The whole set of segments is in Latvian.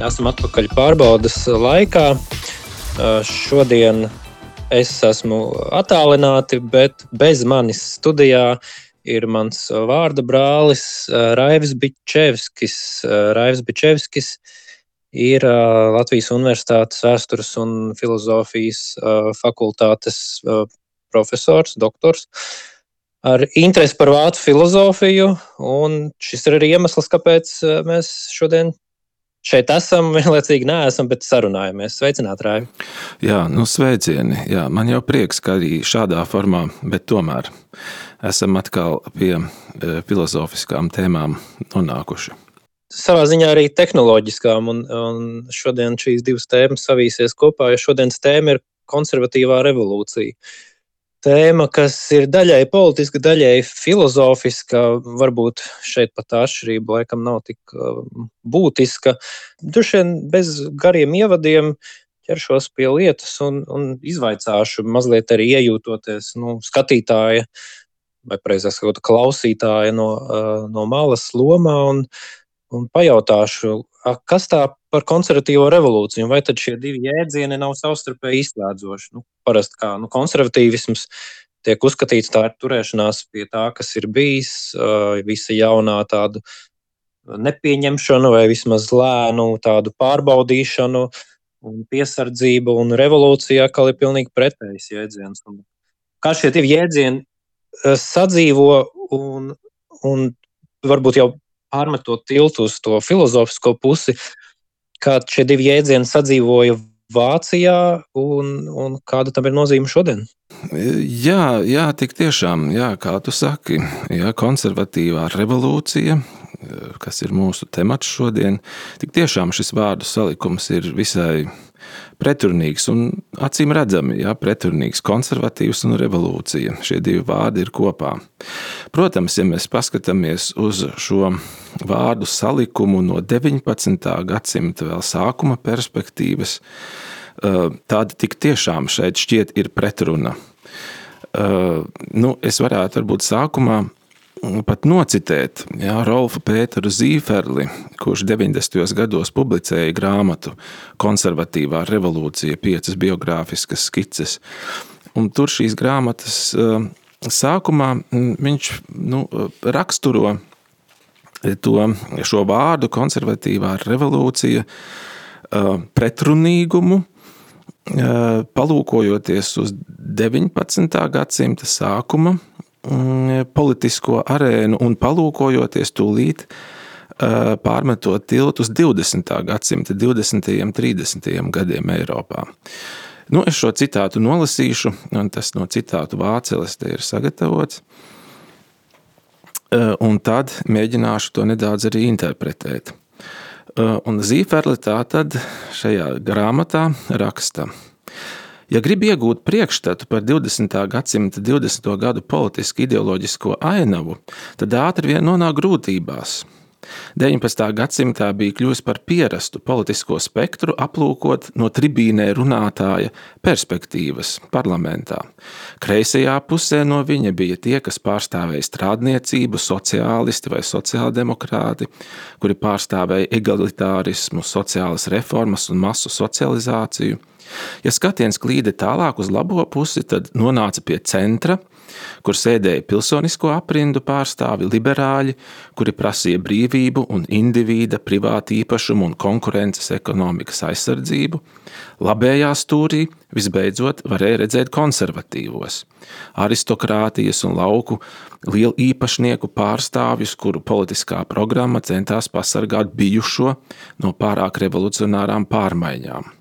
Esam atpakaļ pārbaudas laikā. Šodien es esmu attālināti, bet bez manis studijā ir mans vārda brālis Raivis Bičevskis. Raivis Bičevskis ir Latvijas Universitātes vēstures un filozofijas fakultātes profesors, doktors ar interesi par vācu filozofiju. Šis ir arī iemesls, kāpēc mēs šodien šeit esam, vienlaicīgi neesam, bet sarunājamies. Sveicināti, Raivi! Jā, nu sveicieni. Jā, man jau prieks, ka arī šādā formā, bet tomēr esam atkal pie filozofiskām tēmām nonākuši. Savā ziņā arī tehnoloģiskām, un, un šodien šīs divas tēmas savīsies kopā, jo šodienas tēma ir konservatīvā revolūcija tēma, kas ir daļai politiska, daļai filozofiska. Varbūt šeit pat atšķirība laikam nav tik um, būtiska. Vien bez gariem ievadiem ķeršos pie lietas un, un izvaicāšu mazliet arī iejūtoties nu, skatītāja vai precīzāk sakot, klausītāja no, uh, no malas lomā un, un pajautāšu, kas tā par konservatīvo revolūciju, vai tad šie divi jēdzieni nav savstarpēji izslēdzoši? Nu, parasti kā nu, konservatīvisms tiek uzskatīts tā ir turēšanās pie tā, kas ir bijis, visa jaunā tāda nepieņemšana vai vismaz lēnu tādu pārbaudīšanu un piesardzību, un revolūcija atkal ir pilnīgi pretējs jēdziens. Un kā šie divi jēdzieni sadzīvo un, un varbūt jau pārmetot tiltu uz to filozofisko pusi, kā šie divi jēdzieni sadzīvoja Vācijā un, un kāda tam ir nozīme šodien? Jā, jā tik tiešām, jā, kā tu saki, jā, konservatīvā revolūcija, kas ir mūsu temats šodien, tik tiešām šis vārdu salikums ir visai pretrunīgs un acīm redzami, ja pretrunīgs konservatīvs un revolūcija. Šie divi vārdi ir kopā. Protams, ja mēs paskatāmies uz šo vārdu salikumu no 19. gadsimta vēl sākuma perspektīvas, eh, tad tik tiešām šeit šķiet ir pretruna. Eh, nu, es varētu varbūt sākumā pat nocitēt jā, Rolfu Pēteru Zīferli, kurš 90. gados publicēja grāmatu Konservatīvā revolūcija, piecas biogrāfiskas skices. Un tur šīs grāmatas eh, sākumā mm, viņš nu, raksturo to, šo vārdu konservatīvā revolūcija eh, pretrunīgumu, eh, palūkojoties uz 19. gadsimta sākuma politisko arēnu un palūkojoties tūlīt, pārmetot tiltus 20. gadsimta 20. un 30. gadiem Eiropā. Nu, es šo citātu nolasīšu, un tas no citātu vāceles te ir sagatavots. Un tad mēģināšu to nedaudz arī interpretēt. Un Zīferle tā tad šajā grāmatā raksta – Ja grib iegūt priekšstatu par 20. gadsimta 20. gadu politisku ideoloģisko ainavu, tad ātri vien nonāk grūtībās. 19. gadsimtā bija kļuvis par pierastu politisko spektru aplūkot no tribīnē runātāja perspektīvas parlamentā. Kreisajā pusē no viņa bija tie, kas pārstāvēja strādniecību, sociālisti vai sociāldemokrāti, kuri pārstāvēja egalitārismu, sociālas reformas un masu socializāciju. Ja skatiens klīda tālāk uz labo pusi, tad nonāca pie centra, kur sēdēja pilsonisko aprindu pārstāvi, liberāļi, kuri prasīja brīvību un indivīda privātu īpašumu un konkurences ekonomikas aizsardzību. Labējā stūrī visbeidzot varēja redzēt konservatīvos, aristokrātijas un lauku lielu īpašnieku pārstāvjus, kuru politiskā programma centās pasargāt bijušo no pārāk revolucionārām pārmaiņām.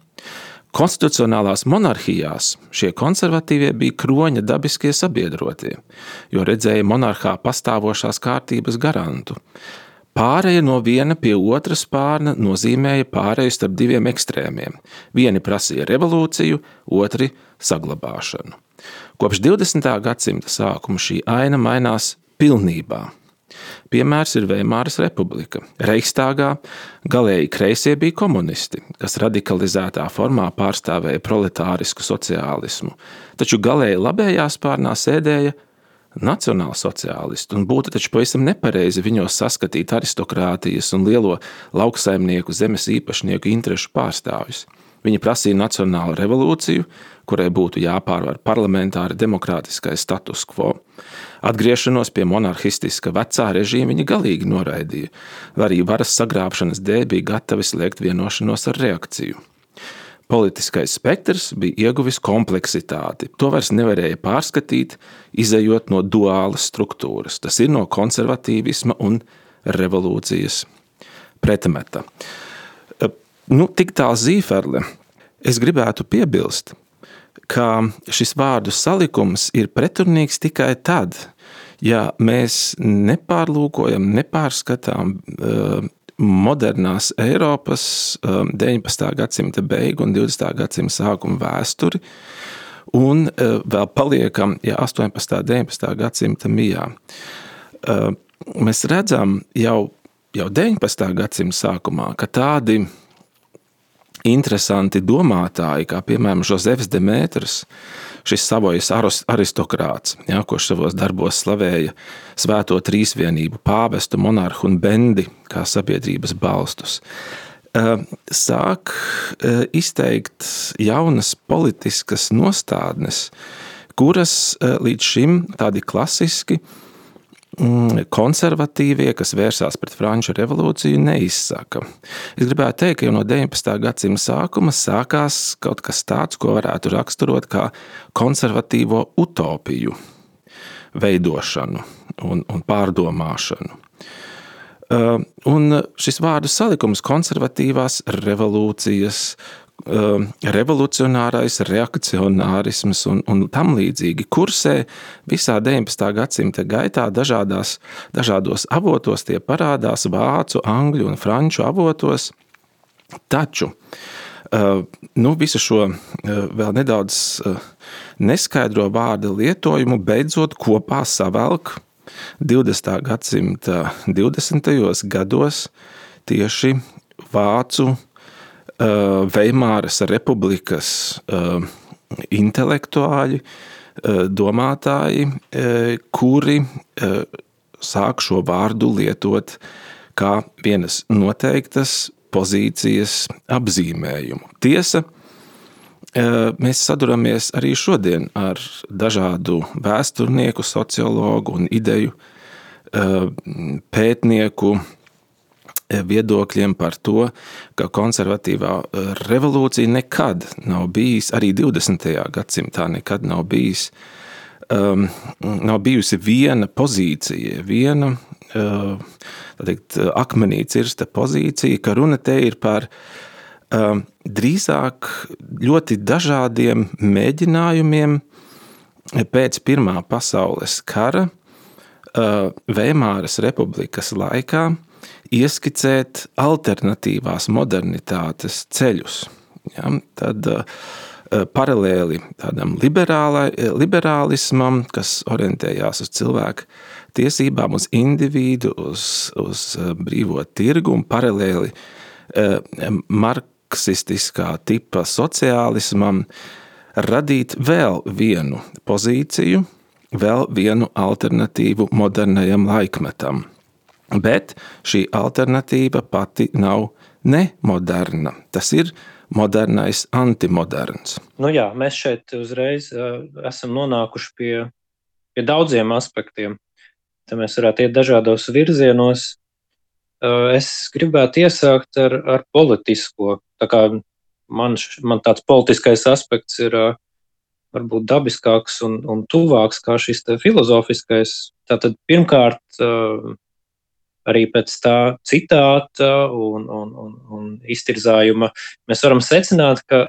Konstitucionālās monarhijās šie konservatīvie bija kroņa dabiskie sabiedrotie, jo redzēja monarhā pastāvošās kārtības garantu. Pārēja no viena pie otras spārna nozīmēja pārēju starp diviem ekstrēmiem. Vieni prasīja revolūciju, otri saglabāšanu. Kopš 20. gadsimta sākuma šī aina mainās pilnībā. Piemērs ir Veimāras republika. Reichstāgā galēji kreisie bija komunisti, kas radikalizētā formā pārstāvēja proletārisku sociālismu, taču galēji labējā spārnā sēdēja nacionālsociālisti, un būtu taču pavisam nepareizi viņos saskatīt aristokrātijas un lielo lauksaimnieku, zemes īpašnieku interesu pārstāvjus. Viņi prasīja nacionālu revolūciju, kurai būtu jāpārvar parlamentāri demokrātiskais status quo. Atgriešanos pie monarhistiska vecā režīma viņa galīgi noraidīja, arī varas sagrābšanas dēļ bija gatavi slēgt vienošanos ar reakciju. Politiskais spektrs bija ieguvis kompleksitāti. To vairs nevarēja pārskatīt, izējot no duālas struktūras. Tas ir no konservatīvisma un revolūcijas pretmeta. Nu, tik tā zīferle. Es gribētu piebilst, ka šis vārdu salikums ir pretrunīgs tikai tad, ja mēs nepārlūkojam, nepārskatām modernās Eiropas 19. Um, gadsimta beigu un 20. gadsimta sākuma vēsturi, un uh, vēl paliekam ja 18. un 19. gadsimta mijā. Mēs redzam jau, jau 19. gadsimta sākumā, ka tādi interesanti domātāji, kā piemēram Jozefs Demētrs, šis savojas aristokrāts, ja, kurš savos darbos slavēja svēto trīsvienību, pāvestu, monarhu un bendi kā sabiedrības balstus, sāk izteikt jaunas politiskas nostādnes, kuras līdz šim tādi klasiski Mm, konservatīvie, kas vērsās pret Franču revolūciju, neizsaka. Es gribētu teikt, ka jau no 19. gadsimta sākuma sākās kaut kas tāds, ko varētu raksturot kā konservatīvo utopiju veidošanu un, un pārdomāšanu. Uh, un šis vārdu salikums, konservatīvās revolūcijas, revolucionārais reakcionārisms un, un tam līdzīgi kursē visā 19. gadsimta gaitā dažādās, dažādos avotos tie parādās vācu, angļu un franču avotos. Taču uh, nu, visu šo uh, vēl nedaudz uh, neskaidro vārdu lietojumu beidzot kopā savelk 20. gadsimta 20. gados tieši vācu Veimāras republikas uh, intelektuāļi, uh, domātāji, kuri sāk šo vārdu lietot kā vienas noteiktas pozīcijas apzīmējumu. Tiesa, mēs saduramies arī šodien ar dažādu vēsturnieku, sociologu un ideju pētnieku viedokļiem par to, ka konservatīvā e, revolūcija nekad nav bijis, arī 20. gadsimtā nekad nav bijis, um, nav bijusi viena pozīcija, viena uh, teikt, akmenī cirsta pozīcija, ka runa te ir par um, drīzāk ļoti dažādiem mēģinājumiem pēc Pirmā pasaules kara uh, Veimāras republikas laikā ieskicēt alternatīvās modernitātes ceļus. Ja, tad uh, paralēli tādam liberālismam, kas orientējās uz cilvēku tiesībām, uz individu, uz, uz brīvo tirgu un paralēli marksistiskā tipa sociālismam, radīt vēl vienu pozīciju, vēl vienu alternatīvu modernajam laikmetam. Bet šī alternatīva pati nav nemoderna. Tas ir modernais antimoderns. Nu jā, mēs šeit uzreiz uh, esam nonākuši pie, pie daudziem aspektiem. Te mēs varētu iet dažādos virzienos. Uh, es gribētu iesākt ar, ar politisko. Man, man tāds politiskais aspekts ir uh, varbūt dabiskāks un, un tuvāks kā šis filozofiskais. Tātad pirmkārt, uh, arī pēc tā citāta un, un, un, un iztirzājuma mēs varam secināt, ka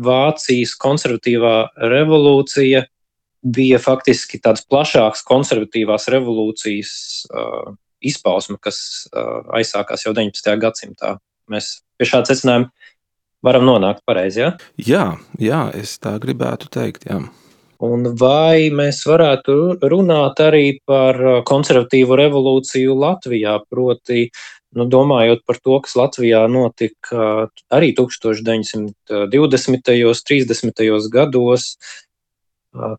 Vācijas konservatīvā revolūcija bija faktiski tāds plašāks konservatīvās revolūcijas uh, izpausme, kas uh, aizsākās jau 19. gadsimtā. Mēs pie šāda secinājuma varam nonākt pareizi. Ja? Jā, jā, es tā gribētu teikt. Jā. Un vai mēs varētu runāt arī par uh, konservatīvu revolūciju Latvijā, proti, nu, domājot par to, kas Latvijā notika uh, arī 1920. un 30. gados,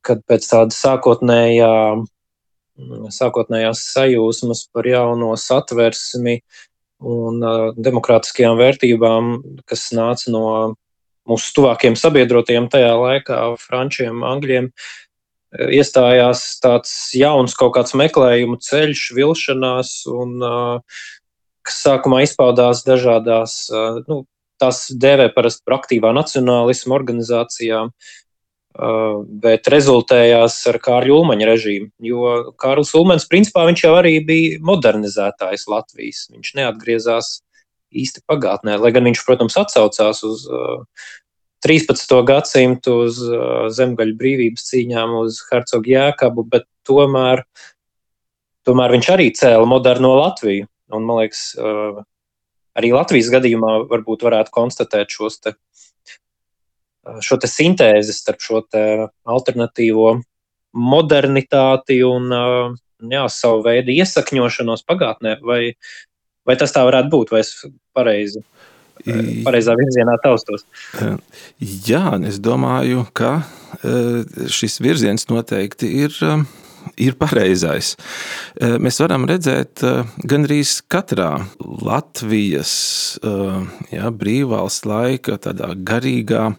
kad pēc tāda sākotnējā, sākotnējās sajūsmas par jauno satversmi un demokrātiskajām vērtībām, kas nāca no mūsu tuvākiem sabiedrotiem tajā laikā, frančiem, angļiem, iestājās tāds jauns kaut kāds meklējumu ceļš, vilšanās, un, kas sākumā izpaudās dažādās, nu, tās dēvē parasti par aktīvā nacionālismu organizācijām, bet rezultējās ar Kārļa Ulmaņa režīmu. Jo Kārlis Ulmans, principā, viņš jau arī bija modernizētājs Latvijas. Viņš neatgriezās īsti pagātnē, lai gan viņš, protams, atsaucās uz uh, 13. gadsimtu, uz zemgaļu brīvības cīņām, uz hercogu Jēkabu, bet tomēr, tomēr viņš arī cēla moderno Latviju. Un, man liekas, arī Latvijas gadījumā varbūt varētu konstatēt šos te šo te sintēzi starp šo alternatīvo modernitāti un jā, savu veidu iesakņošanos pagātnē, vai, vai tas tā varētu būt, vai es pareizi? Pareizā virzienā taustos. Jā, es domāju, ka šis virziens noteikti ir ir pareizais. Mēs varam redzēt, gandrīz katrā Latvijas jā, brīvvalsts laika, tādā garīgā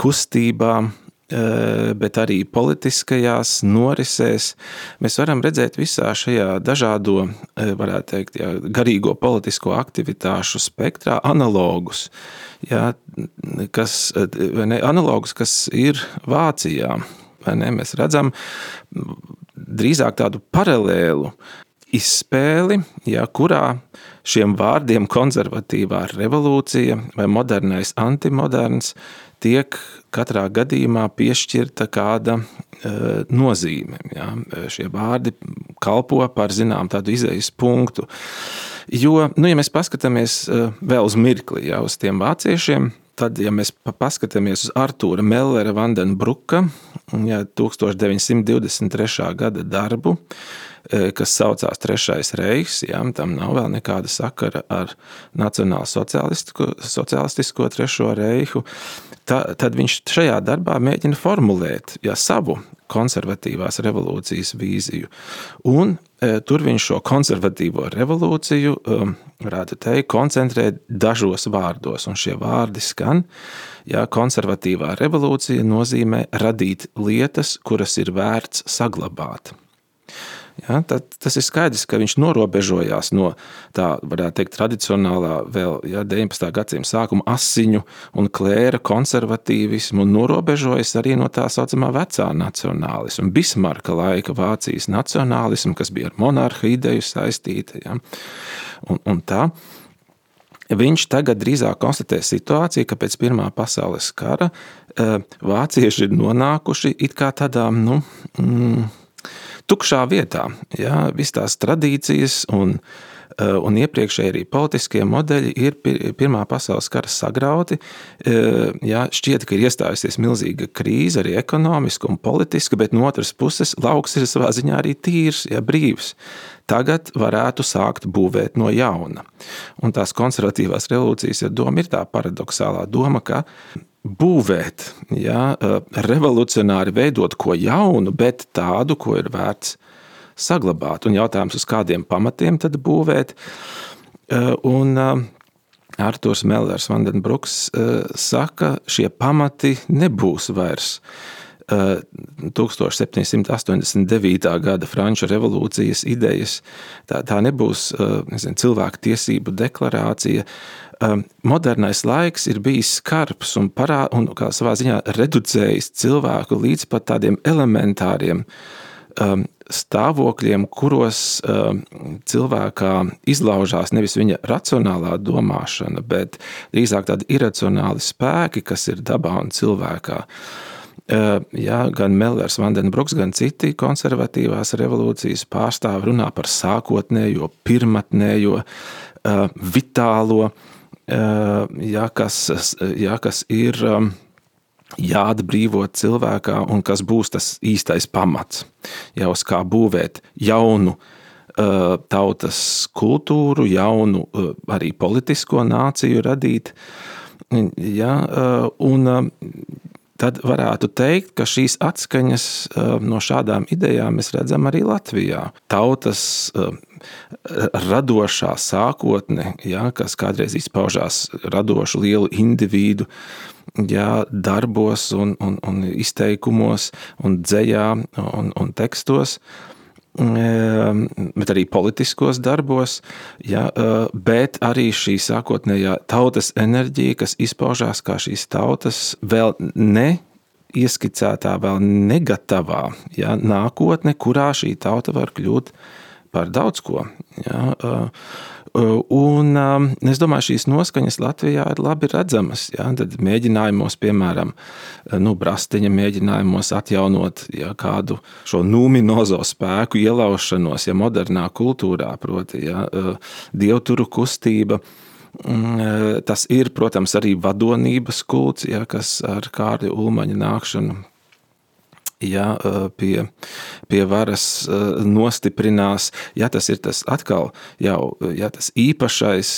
kustībā, eh, bet arī politiskajās norisēs. Mēs varam redzēt visā šajā dažādo, eh, varētu teikt, jā, garīgo politisko aktivitāšu spektrā analogus, jā, kas, ne, analogus, kas ir Vācijā. Mēs redzam drīzāk tādu paralēlu izspēli, ja, kurā šiem vārdiem konservatīvā revolūcija vai modernais antimoderns tiek katrā gadījumā piešķirta kāda uh, nozīme. Ja? Šie vārdi kalpo par zinām tādu izējas punktu. Jo, nu, ja mēs paskatāmies uh, vēl uz mirkli ja, uz tiem vāciešiem, tad, ja mēs paskatāmies uz Artūra Mellera Vandenbruka ja, 1923. gada darbu, E, kas saucās Trešais Reichs. Ja, tam nav vēl nekāda sakara ar Nacionālo sociālistisko Trešo Reihu. Ta, tad viņš šajā darbā mēģina formulēt ja, savu konservatīvās revolūcijas vīziju. Un e, tur viņš šo konservatīvo revolūciju, um, varētu teikt, koncentrē dažos vārdos. Un šie vārdi skan, ja konservatīvā revolūcija nozīmē radīt lietas, kuras ir vērts saglabāt. Ja, tad tas ir skaidrs, ka viņš norobežojās no tā, varētu teikt, tradicionālā, vēl ja, 19. gadsimta sākuma asiņu un klēra konservatīvismu, un norobežojas arī no tā saucamā vecā nacionālisma, Bismarka laika Vācijas nacionālismu, kas bija ar monarha ideju saistīta. Ja, un, un tā. Viņš tagad drīzāk konstatē situāciju, ka pēc Pirmā pasaules kara eh, vācieši ir nonākuši it kā tādā, nu, mm, tukšā vietā. Jā, Visas tās tradīcijas un, eh, un iepriekšēji arī politiskie modeļi ir Pirmā pasaules kara sagrauti. Eh, jā, šķiet, ka ir iestājusies milzīga krīze, arī ekonomiska un politiska, bet no otras puses lauks ir savā ziņā arī tīrs, jā, brīvs. Tagad varētu sākt būvēt no jauna. Un tās konservatīvās revolūcijas ja doma ir tā paradoxālā doma, ka būvēt, ja, revolucionāri veidot ko jaunu, bet tādu, ko ir vērts saglabāt. Un jautājums, uz kādiem pamatiem tad būvēt. Un Arthurs Mellers, Vandenbruks saka, šie pamati nebūs vairs 1789. gada Franču revolūcijas idejas. Tā, tā nebūs nezinu, cilvēku tiesību deklarācija, Um, modernais laiks ir bijis skarbs un, parā, un savā ziņā reducējis cilvēku līdz pat tādiem elementāriem stāvokļiem, kuros cilvēkā izlaužās nevis viņa racionālā domāšana, bet drīzāk tādi iracionāli spēki, kas ir dabā un cilvēkā. Uh, jā, gan Mellers, Vandenbruks, gan citi konservatīvās revolūcijas pārstāvi runā par sākotnējo, pirmatnējo, uh, vitālo, jā, kas, jā, kas ir jāatbrīvo cilvēkā un kas būs tas īstais pamats. Jau uz kā būvēt jaunu tautas kultūru, jaunu arī politisko nāciju radīt. Ja, un tad varētu teikt, ka šīs atskaņas no šādām idejām mēs redzam arī Latvijā. Tautas radošā sākotne, ja, kas kādreiz izpaužās radošu lielu individu ja, darbos, un, un, un izteikumos, un dzējā un, un tekstos bet arī politiskos darbos, ja, bet arī šī sākotnējā tautas enerģija, kas izpaužās kā šīs tautas vēl ne ieskicētā, vēl negatavā ja, nākotne, kurā šī tauta var kļūt par daudz ko. Ja, Un es domāju, šīs noskaņas Latvijā ir labi redzamas. Ja? Tad mēģinājumos, piemēram, nu, Brastiņa mēģinājumos atjaunot ja, kādu šo numinozo spēku ielaušanos, ja modernā kultūrā, proti, ja, dievturu kustība. Tas ir, protams, arī vadonības kults, ja, kas ar Kārļa Ulmaņa nākšanu ja pie, pie varas nostiprinās, ja tas ir tas atkal jau ja tas īpašais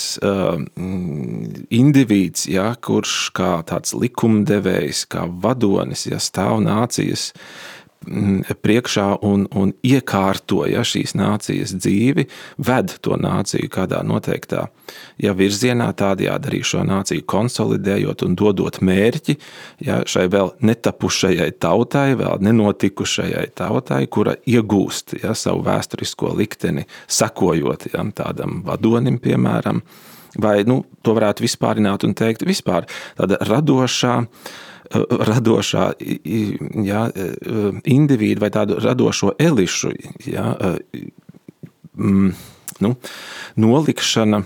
indivīds, ja, kurš kā tāds likumdevējs, kā vadonis, ja stāv nācijas Mm, priekšā un, un iekārto ja, šīs nācijas dzīvi, ved to nāciju kādā noteiktā ja, virzienā, tādējādi arī šo nāciju konsolidējot un dodot mērķi ja, šai vēl netapušajai tautai, vēl nenotikušajai tautai, kura iegūst ja, savu vēsturisko likteni, sekojot ja, tādam vadonim, piemēram. Vai nu, to varētu vispārināt un teikt, vispār tāda radošā, radošā ja, individu vai tādu radošo elišu ja, mm, nu, nolikšana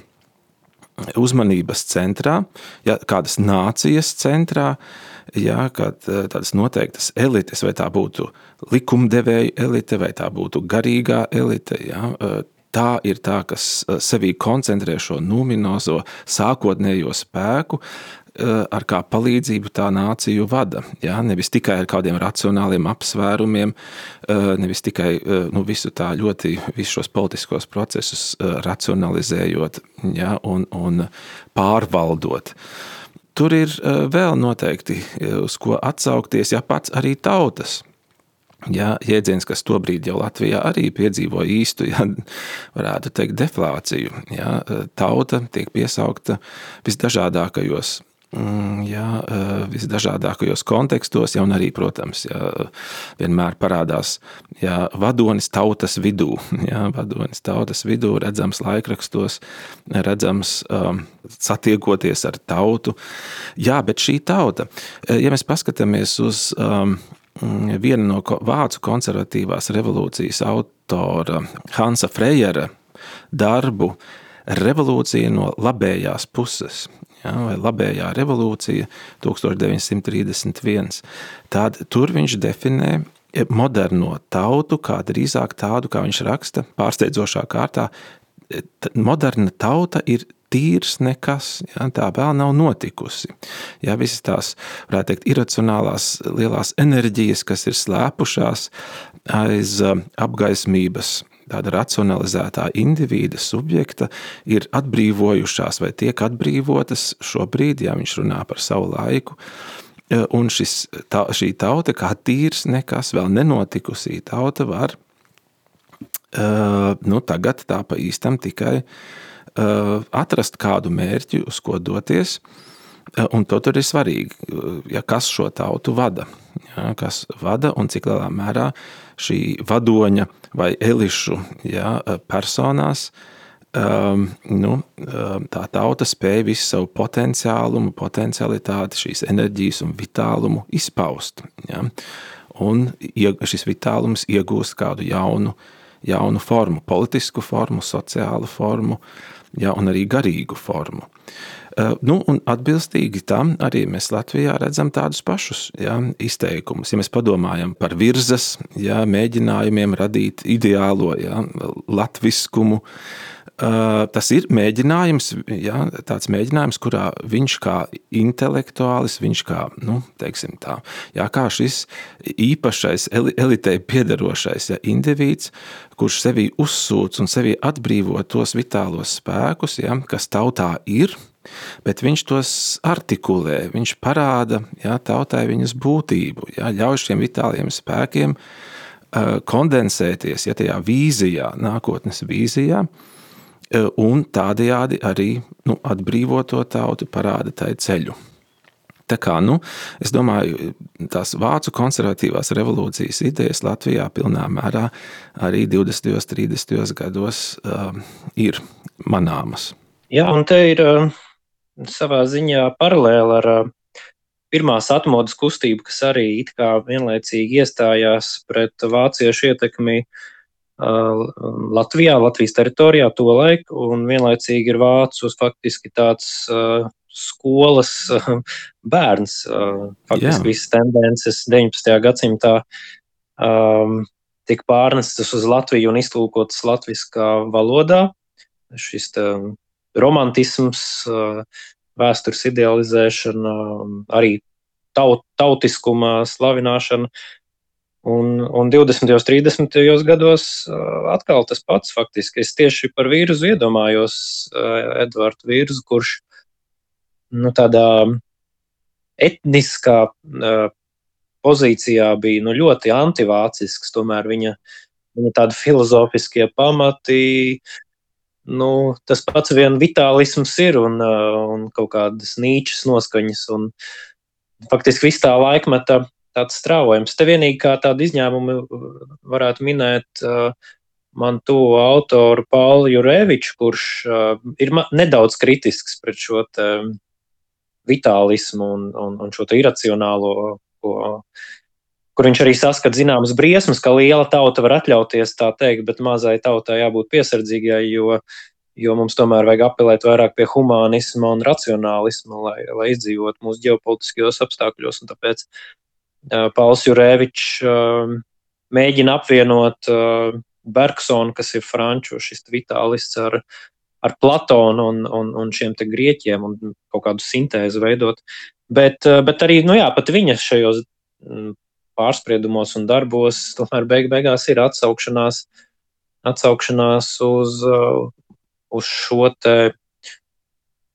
uzmanības centrā, ja, kādas nācijas centrā, ja, kad tādas noteiktas elites, vai tā būtu likumdevēja elite, vai tā būtu garīgā elite, ja, tā ir tā, kas sevī koncentrē šo numinozo sākotnējo spēku, ar kā palīdzību tā nāciju vada. Ja? Nevis tikai ar kādiem racionāliem apsvērumiem, eh, nevis tikai eh, nu, visu tā ļoti, visus šos politiskos procesus racionalizējot ja? un, un pārvaldot. Tur ir vēl noteikti uz ko atsaukties, ja pats arī tautas. Ja, jēdziens, kas tobrīd jau Latvijā arī piedzīvo īstu, ja, varētu teikt, deflāciju. Ja, tauta tiek piesaukta visdažādākajos jā, eh, visdažādākajos kontekstos, ja, un arī, protams, jā, vienmēr parādās jā, vadonis tautas vidū. Jā, vadonis tautas vidū redzams laikrakstos, redzams um, satiekoties ar tautu. Jā, bet šī tauta, eh, ja mēs paskatāmies uz um, vienu no vācu konservatīvās revolūcijas autora Hansa Frejera darbu, revolūcija no labējās puses ja, vai labējā revolūcija 1931. Tad tur viņš definē moderno tautu kā drīzāk tādu, kā viņš raksta, pārsteidzošā kārtā. Moderna tauta ir tīrs nekas, ja, tā vēl nav notikusi. Ja, visas tās, varētu teikt, iracionālās lielās enerģijas, kas ir slēpušās aiz apgaismības tāda racionalizētā indivīda, subjekta ir atbrīvojušās vai tiek atbrīvotas šobrīd, ja viņš runā par savu laiku. E, un šis, tā, šī tauta, kā tīrs, nekas vēl nenotikusī tauta, var uh, nu, tagad tā pa īstam tikai uh, atrast kādu mērķi, uz ko doties. Un to tur ir svarīgi, ja kas šo tautu vada. Ja, kas vada un cik lielā mērā šī vadoņa vai elišu ja, personās, um, nu, um, tā tauta spēja visu savu potenciālumu, potencialitāti, šīs enerģijas un vitālumu izpaust. Ja. Un šis vitālums iegūst kādu jaunu, jaunu formu, politisku formu, sociālu formu ja, un arī garīgu formu. Eh, nu, un atbilstīgi tam arī mēs Latvijā redzam tādus pašus ja, izteikumus. Ja mēs padomājam par virzas ja, mēģinājumiem radīt ideālo ja, latviskumu, tas ir mēģinājums, ja, tāds mēģinājums, kurā viņš kā intelektuālis, viņš kā, nu, teiksim tā, ja, kā šis īpašais elitei piederošais ja, indivīds, kurš sevī uzsūc un sevī atbrīvo tos vitālos spēkus, ja, kas tautā ir, bet viņš tos artikulē, viņš parāda jā, tautai viņas būtību, jā, ļauj šiem vitāliem spēkiem uh, kondensēties ja, tajā vīzijā, nākotnes vīzijā, uh, un tādējādi arī nu, atbrīvot to tautu, parāda tai ceļu. Tā kā, nu, es domāju, tās vācu konservatīvās revolūcijas idejas Latvijā pilnā mērā arī 20. un 30. gados uh, ir manāmas. Jā, un te ir uh, savā ziņā paralēli ar uh, pirmās atmodas kustību, kas arī vienlaicīgi iestājās pret vāciešu ietekmi uh, Latvijā, Latvijas teritorijā to laiku, un vienlaicīgi ir vācus faktiski tāds uh, skolas bērns. Faktiski visas tendences 19. gadsimtā um, tika pārnestas uz Latviju un iztulkotas latviskā valodā. Šis romantisms, vēstures idealizēšana, arī taut, tautiskuma slavināšana. Un, un 20. un 30. gados atkal tas pats faktiski. Es tieši par vīrusu iedomājos Edvardu Vīrusu, kurš nu, tādā etniskā uh, pozīcijā bija nu, ļoti antivācisks. Tomēr viņa, viņa tādi filozofiskie pamati, nu, tas pats vien vitālisms ir un, uh, un kaut kādas nīčas noskaņas. Un, faktiski viss tā laikmeta tāds strāvojums. Te vienīgi kā tādu izņēmumu varētu minēt uh, man to autoru Paulu Jureviču, kurš uh, ir nedaudz kritisks pret šo te, vitālismu un, un, un šo iracionālo, ko, kur viņš arī saskata zināmas briesmas, ka liela tauta var atļauties tā teikt, bet mazai tautai jābūt piesardzīgai, jo, jo mums tomēr vajag apelēt vairāk pie humanisma un racionālisma, lai, lai izdzīvotu mūsu ģeopolitiskajos apstākļos. Tāpēc uh, Pauls Jurēvičs uh, mēģina apvienot uh, Bergsonu, kas ir franču vitālists, ar, ar Platonu un, un, un šiem grieķiem un kaut kādu sintēzi veidot. Bet, eh, bet arī nu jā, viņa šajos mm, pārspriedumos un darbos tomēr beig beigās ir atsaukšanās, atsaukšanās uz, eh, uz šo te.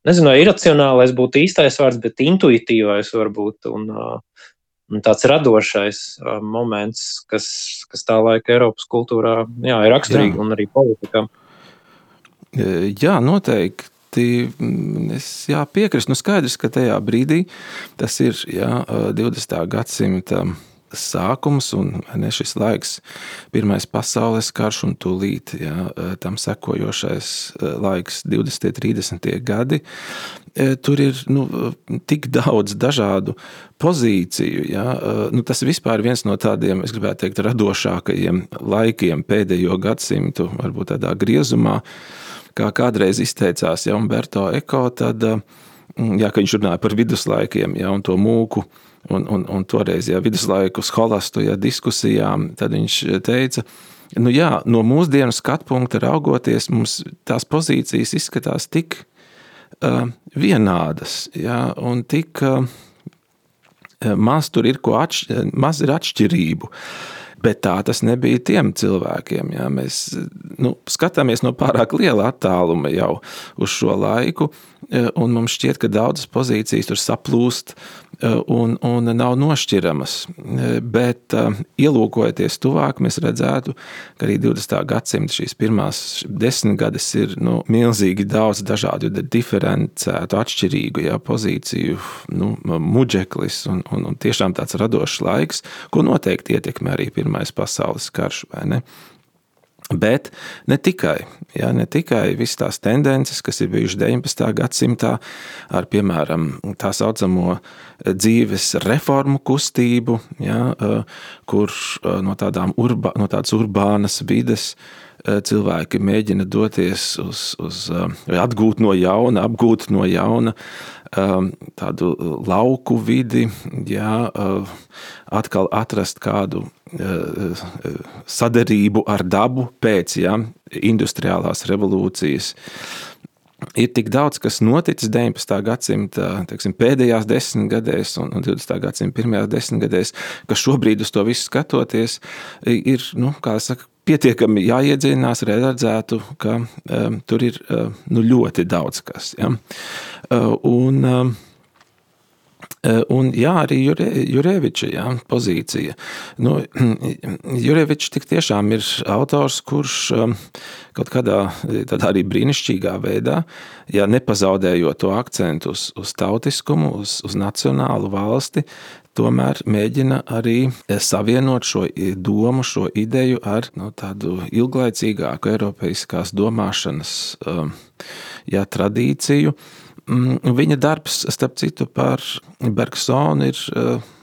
Nezinu, vai iracionālais būtu īstais vārds, bet intuitīvais varbūt. Un, eh, un tāds radošais moments, kas, kas tā laika Eiropas kultūrā jā, ir raksturīgi jā. un arī politikā. Jā, noteikti. Mm, es jā, piekrītu. Nu, skaidrs, ka tajā brīdī tas ir jā, 20. gadsimta sākums un ne šis laiks, Pirmais pasaules karš un tūlīt jā, tam sekojošais laiks, 20. un 30. gadi. Tur ir nu, tik daudz dažādu pozīciju. Jā. Nu, tas vispār ir viens no tādiem, es gribētu teikt, radošākajiem laikiem pēdējo gadsimtu, varbūt tādā griezumā kā kādreiz izteicās ja, Umberto Eko, tad mm, jā, viņš runāja par viduslaikiem ja, un to mūku. Un, un, un toreiz, ja viduslaiku skolastu ja, diskusijām, tad viņš teica, nu jā, no mūsdienu skatu punkta raugoties, mums tās pozīcijas izskatās tik uh, vienādas ja, un tik uh, maz tur ir ko atšķ, maz ir atšķirību. Uh, Bet tā tas nebija tiem cilvēkiem. Jā. Mēs nu, skatāmies no pārāk liela attāluma jau uz šo laiku, un mums šķiet, ka daudzas pozīcijas tur saplūst Eh, un, un nav nošķiramas. Eh, bet, eh, ielūkojoties tuvāk, mēs redzētu, ka arī 20. gadsimta šīs pirmās desmitgades ir nu, milzīgi daudz dažādu, diferencētu, atšķirīgu jā, pozīciju, nu, muģeklis un, un, un tiešām tāds radošs laiks, ko noteikti ietekmē arī Pirmais pasaules karš. Bet ne tikai, ja, ne tikai visas tās tendences, kas ir bijušas 19. gadsimtā, ar piemēram tā saucamo dzīves reformu kustību, ja, kur no, urba, no tādas urbānas vides cilvēki mēģina doties uz, uz atgūt no jauna, apgūt no jauna tādu lauku vidi, ja, atkal atrast kādu sadarību ar dabu pēc ja, industriālās revolūcijas. Ir tik daudz, kas noticis 19. gadsimta teiksim, pēdējās desmitgadēs un 20. gadsimta pirmajās desmitgadēs, ka šobrīd uz to visu skatoties, ir nu, saka, pietiekami jāiedziļinās, lai redzētu, ka um, tur ir uh, nu, ļoti daudz kas. Ja? Uh, un, uh, Un, jā, arī Jure, Jureviča jā, pozīcija. Nu, Jurevičs tik tiešām ir autors, kurš kaut kādā arī brīnišķīgā veidā, ja nepazaudējot to akcentu uz, uz tautiskumu, uz, uz nacionālu valsti, tomēr mēģina arī savienot šo domu, šo ideju ar nu, tādu ilglaicīgāku eiropeiskās domāšanas jā, tradīciju. Mm, viņa darbs, starp citu, par Bergsonu ir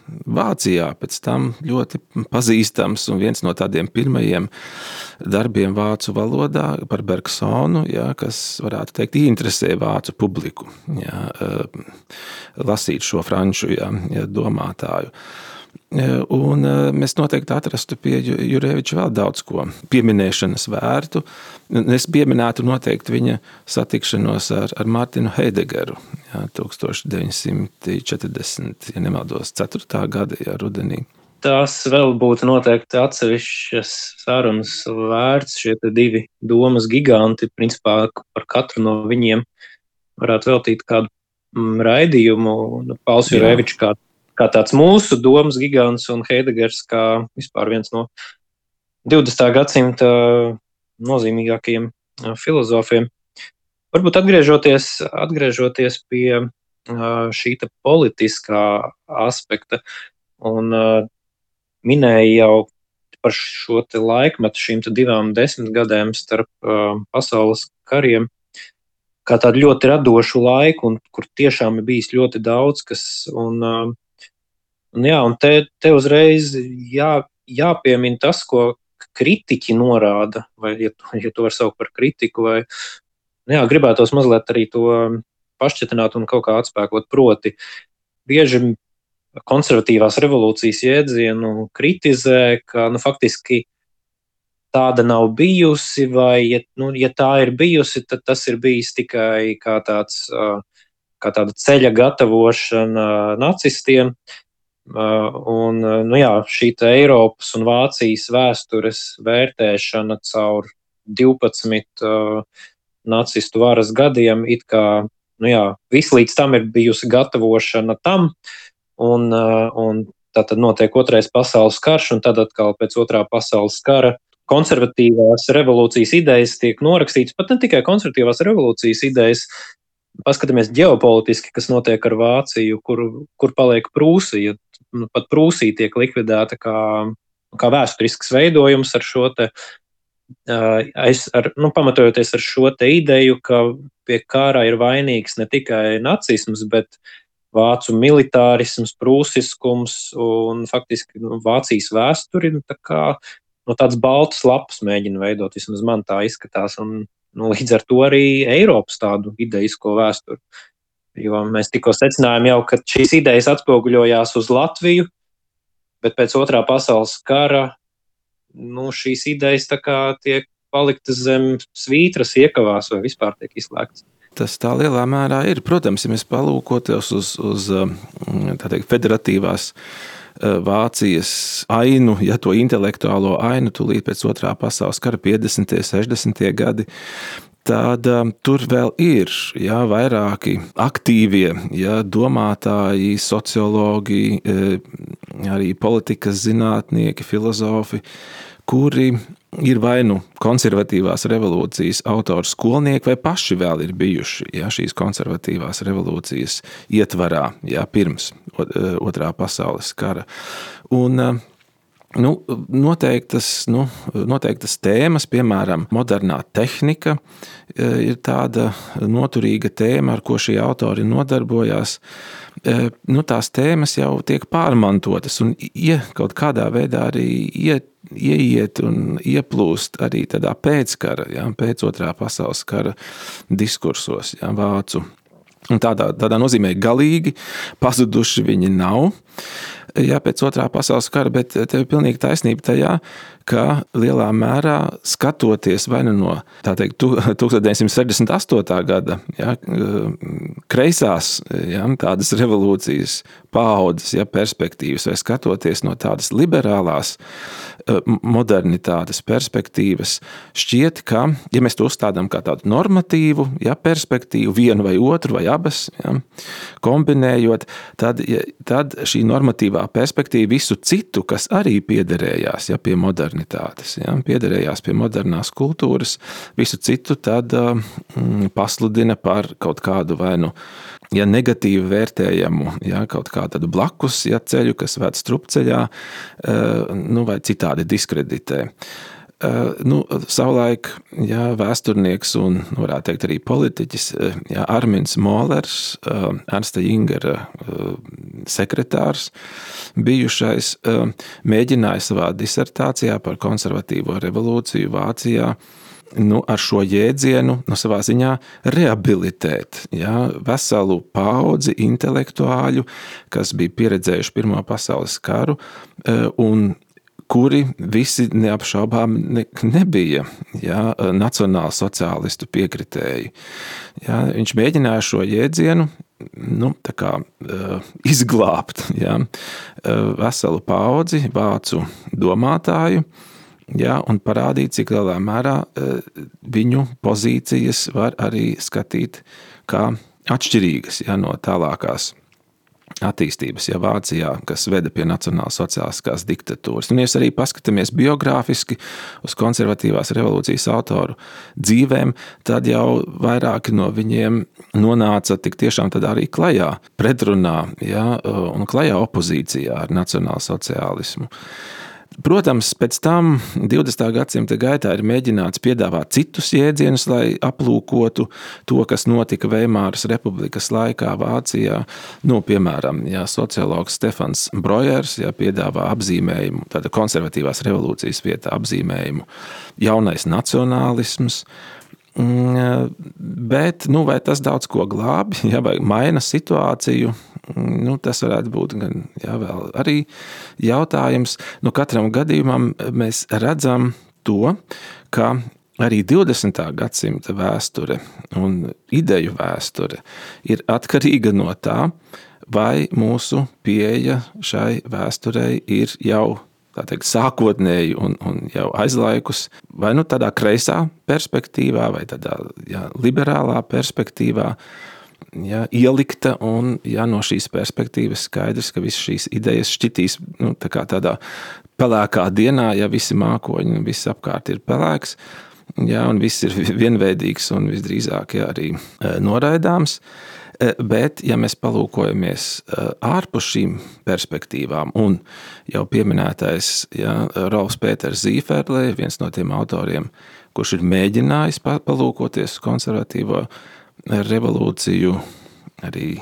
Vācijā pēc tam ļoti pazīstams un viens no tādiem pirmajiem darbiem vācu valodā par Bergsonu, ja, kas, varētu teikt, interesē vācu publiku, ja, lasīt šo franču ja, domātāju. Un mēs noteikti atrastu pie Jurēviča vēl daudz ko pieminēšanas vērtu. Es pieminētu noteikti viņa satikšanos ar, ar Mārtiņu Heidegeru jā, 1940, ja nemaldos, 4. gada jā, rudenī. Tās vēl būtu noteikti atsevišķas sarunas vērts. Šie divi domas giganti, principā par katru no viņiem varētu veltīt kādu mm, raidījumu. Pauls Jurēvičs kā kā tāds mūsu domas gigants un Heidegers kā vispār viens no 20. gadsimta nozīmīgākajiem filozofiem. Varbūt atgriežoties, atgriežoties pie šī politiskā aspekta, un minēja jau par šo laikmetu, šīm divām desmitgadēm starp pasaules kariem, kā tādu ļoti radošu laiku, un kur tiešām ir bijis ļoti daudz kas. Un, Un, jā, un te, te uzreiz jā, jāpiemina tas, ko kritiķi norāda, vai ja, ja to var saukt par kritiku, vai jā, gribētos mazliet arī to pašķetināt un kaut kā atspēkot. Proti, bieži konservatīvās revolūcijas jēdzienu kritizē, ka nu, faktiski tāda nav bijusi, vai, ja, nu, ja tā ir bijusi, tad tas ir bijis tikai kā, tāds, kā tāda ceļa gatavošana nacistiem. Un, nu jā, šī Eiropas un Vācijas vēstures vērtēšana caur 12 uh, nacistu varas gadiem, it kā nu jā, viss līdz tam ir bijusi gatavošana tam, un, uh, un tad notiek otrais pasaules karš, un tad atkal pēc otrā pasaules kara konservatīvās revolūcijas idejas tiek norakstītas, pat ne tikai konservatīvās revolūcijas idejas, paskatāmies ģeopolitiski, kas notiek ar Vāciju, kur, kur paliek Prūsija nu, pat Prūsija tiek likvidēta kā, kā vēsturisks veidojums ar šo te. Es, ar, nu, pamatojoties ar šo ideju, ka pie kara ir vainīgs ne tikai nacisms, bet vācu militārisms, prūsiskums un faktiski nu, Vācijas vēsturi. Nu, tā kā, no tādas baltas lapas mēģina veidot, vismaz man tā izskatās. Un, nu, līdz ar to arī Eiropas tādu idejisko vēsturi. Jo mēs tikko secinājām, jau, ka šīs idejas atspoguļojās uz Latviju, bet pēc otrā pasaules kara nu, šīs idejas tiek paliktas zem svītras, iekavās vai vispār tiek izslēgtas. Tas tā lielā mērā ir. Protams, ja mēs palūkoties uz, uz teikt, federatīvās eh, Vācijas ainu, ja to intelektuālo ainu, tūlīt pēc otrā pasaules kara 50. un 60. gadi, tad um, tur vēl ir jā, vairāki aktīvie jā, domātāji, sociologi, e, arī politikas zinātnieki, filozofi, kuri ir vai nu konservatīvās revolūcijas autori, skolnieki, vai paši vēl ir bijuši jā, šīs konservatīvās revolūcijas ietvarā, jā, pirms e, otrā pasaules kara. Un, um, Nu, noteiktas, nu, noteiktas tēmas, piemēram, modernā tehnika, e, ir tāda noturīga tēma, ar ko šie autori nodarbojās. E, nu, tās tēmas jau tiek pārmantotas un ie, kaut kādā veidā arī iet, ieiet un ieplūst arī tādā pēckara, ja, pēc otrā pasaules kara diskursos, ja, vācu. Un tādā, tādā nozīmē galīgi pazuduši viņi nav. Jā, pēc otrā pasaules kara, bet tev ir pilnīgi taisnība tajā, ka lielā mērā skatoties vai nu no teikt, 1968. gada ja, kreisās ja, tādas revolūcijas paudzes ja, perspektīvas, vai skatoties no tādas liberālās eh, modernitātes perspektīvas, šķiet, ka, ja mēs to uzstādām kā tādu normatīvu ja, perspektīvu, vienu vai otru vai abas, ja, kombinējot, tad, ja, tad šī normatīvā perspektīva visu citu, kas arī piederējās ja, pie modernitātes, ja, piederējās pie modernās kultūras, visu citu tad mm, pasludina par kaut kādu vai nu ja negatīvi vērtējamu, ja, kaut kādu blakus ja, ceļu, kas ved strupceļā, nu, vai citādi diskreditē. Eh, nu, savulaik jā, vēsturnieks un, varētu teikt, arī politiķis jā, Armins Molers, eh, Ernsta Jingera eh, sekretārs, bijušais, mēģināja savā disertācijā par konservatīvo revolūciju Vācijā nu, ar šo jēdzienu nu, savā ziņā rehabilitēt ja, veselu paudzi intelektuāļu, kas bija pieredzējuši Pirmā pasaules karu un kuri visi neapšaubām ne, nebija ja, nacionāla sociālistu piekritēji. Ja, viņš mēģināja šo jēdzienu nu, kā, uh, izglābt ja, uh, veselu paudzi vācu domātāju. Ja, un parādīt, cik lielā mērā uh, viņu pozīcijas var arī skatīt kā atšķirīgas ja, no tālākās attīstības ja Vācijā, kas veda pie nacionālās sociālistiskās diktatūras. Un, ja arī paskatāmies biogrāfiski uz konservatīvās revolūcijas autoru dzīvēm, tad jau vairāki no viņiem nonāca tik tiešām arī klajā, pretrunā ja, un klajā opozīcijā ar nacionālu sociālismu. Protams, pēc tam 20. gadsimta gaitā ir mēģināts piedāvāt citus jēdzienus, lai aplūkotu to, kas notika Veimāras republikas laikā Vācijā. Nu, piemēram, jā, sociologs Stefans Brojers jā, piedāvā apzīmējumu, tāda konservatīvās revolūcijas vietā apzīmējumu jaunais nacionālisms. Mm, bet nu, vai tas daudz ko glābi, ja, vai maina situāciju? nu, tas varētu būt gan, jā, arī jautājums. Nu, katram gadījumam mēs redzam to, ka arī 20. gadsimta vēsture un ideju vēsture ir atkarīga no tā, vai mūsu pieeja šai vēsturei ir jau teikt, sākotnēji un, un jau aizlaikus, vai nu tādā kreisā perspektīvā, vai tādā jā, liberālā perspektīvā, ja, ielikta. Un, ja, no šīs perspektīvas skaidrs, ka visas šīs idejas šķitīs nu, tā tādā pelēkā dienā, ja visi mākoņi un viss apkārt ir pelēks. Ja, un viss ir vienveidīgs un visdrīzāk ja, arī e, noraidāms. E, bet, ja mēs palūkojamies e, ārpus šīm perspektīvām, un jau pieminētais ja, Rolfs Pēters Zīferle, viens no tiem autoriem, kurš ir mēģinājis palūkoties konservatīvo revolūciju arī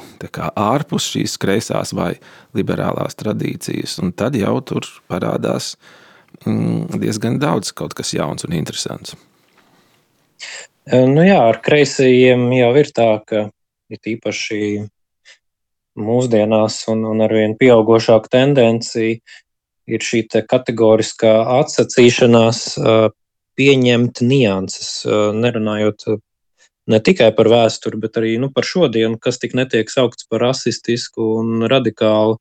ārpus šīs kreisās vai liberālās tradīcijas. Un tad jau tur parādās mm, diezgan daudz kaut kas jauns un interesants. Nu jā, ar kreisajiem jau ir tā, ka ir īpaši mūsdienās un, un arvien pieaugušāka tendencija ir šī kategoriskā atsacīšanās pieņemt nianses, nerunājot ne tikai par vēsturi, bet arī nu, par šodienu, kas tik netiek saukts par rasistisku un radikālu.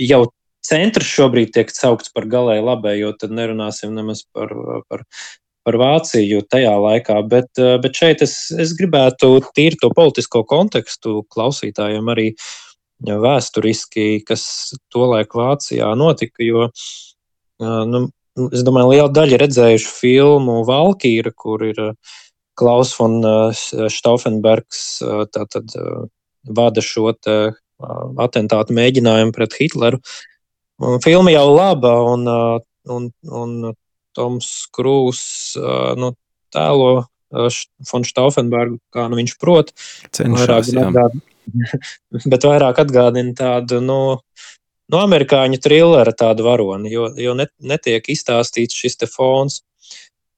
Jau centrs šobrīd tiek saukts par galēji labējo, tad nerunāsim nemaz par, par, par Vāciju tajā laikā. Bet, bet šeit es, es gribētu tīri to politisko kontekstu klausītājiem arī vēsturiski, kas tolaik Vācijā notika. Jo, nu, es domāju, liela daļa redzējuši filmu Valkīra, kur ir Klaus von Stauffenbergs tātad vada šo te atentātu mēģinājumu pret Hitleru. Filma jau laba, un, un, un Toms Krūs nu, tēlo von Stauffenbergu, kā nu viņš prot. Cenšas, vairāk bet vairāk atgādina tādu, nu, no amerikāņu trillera tādu varoni, jo, jo net, netiek izstāstīts šis fons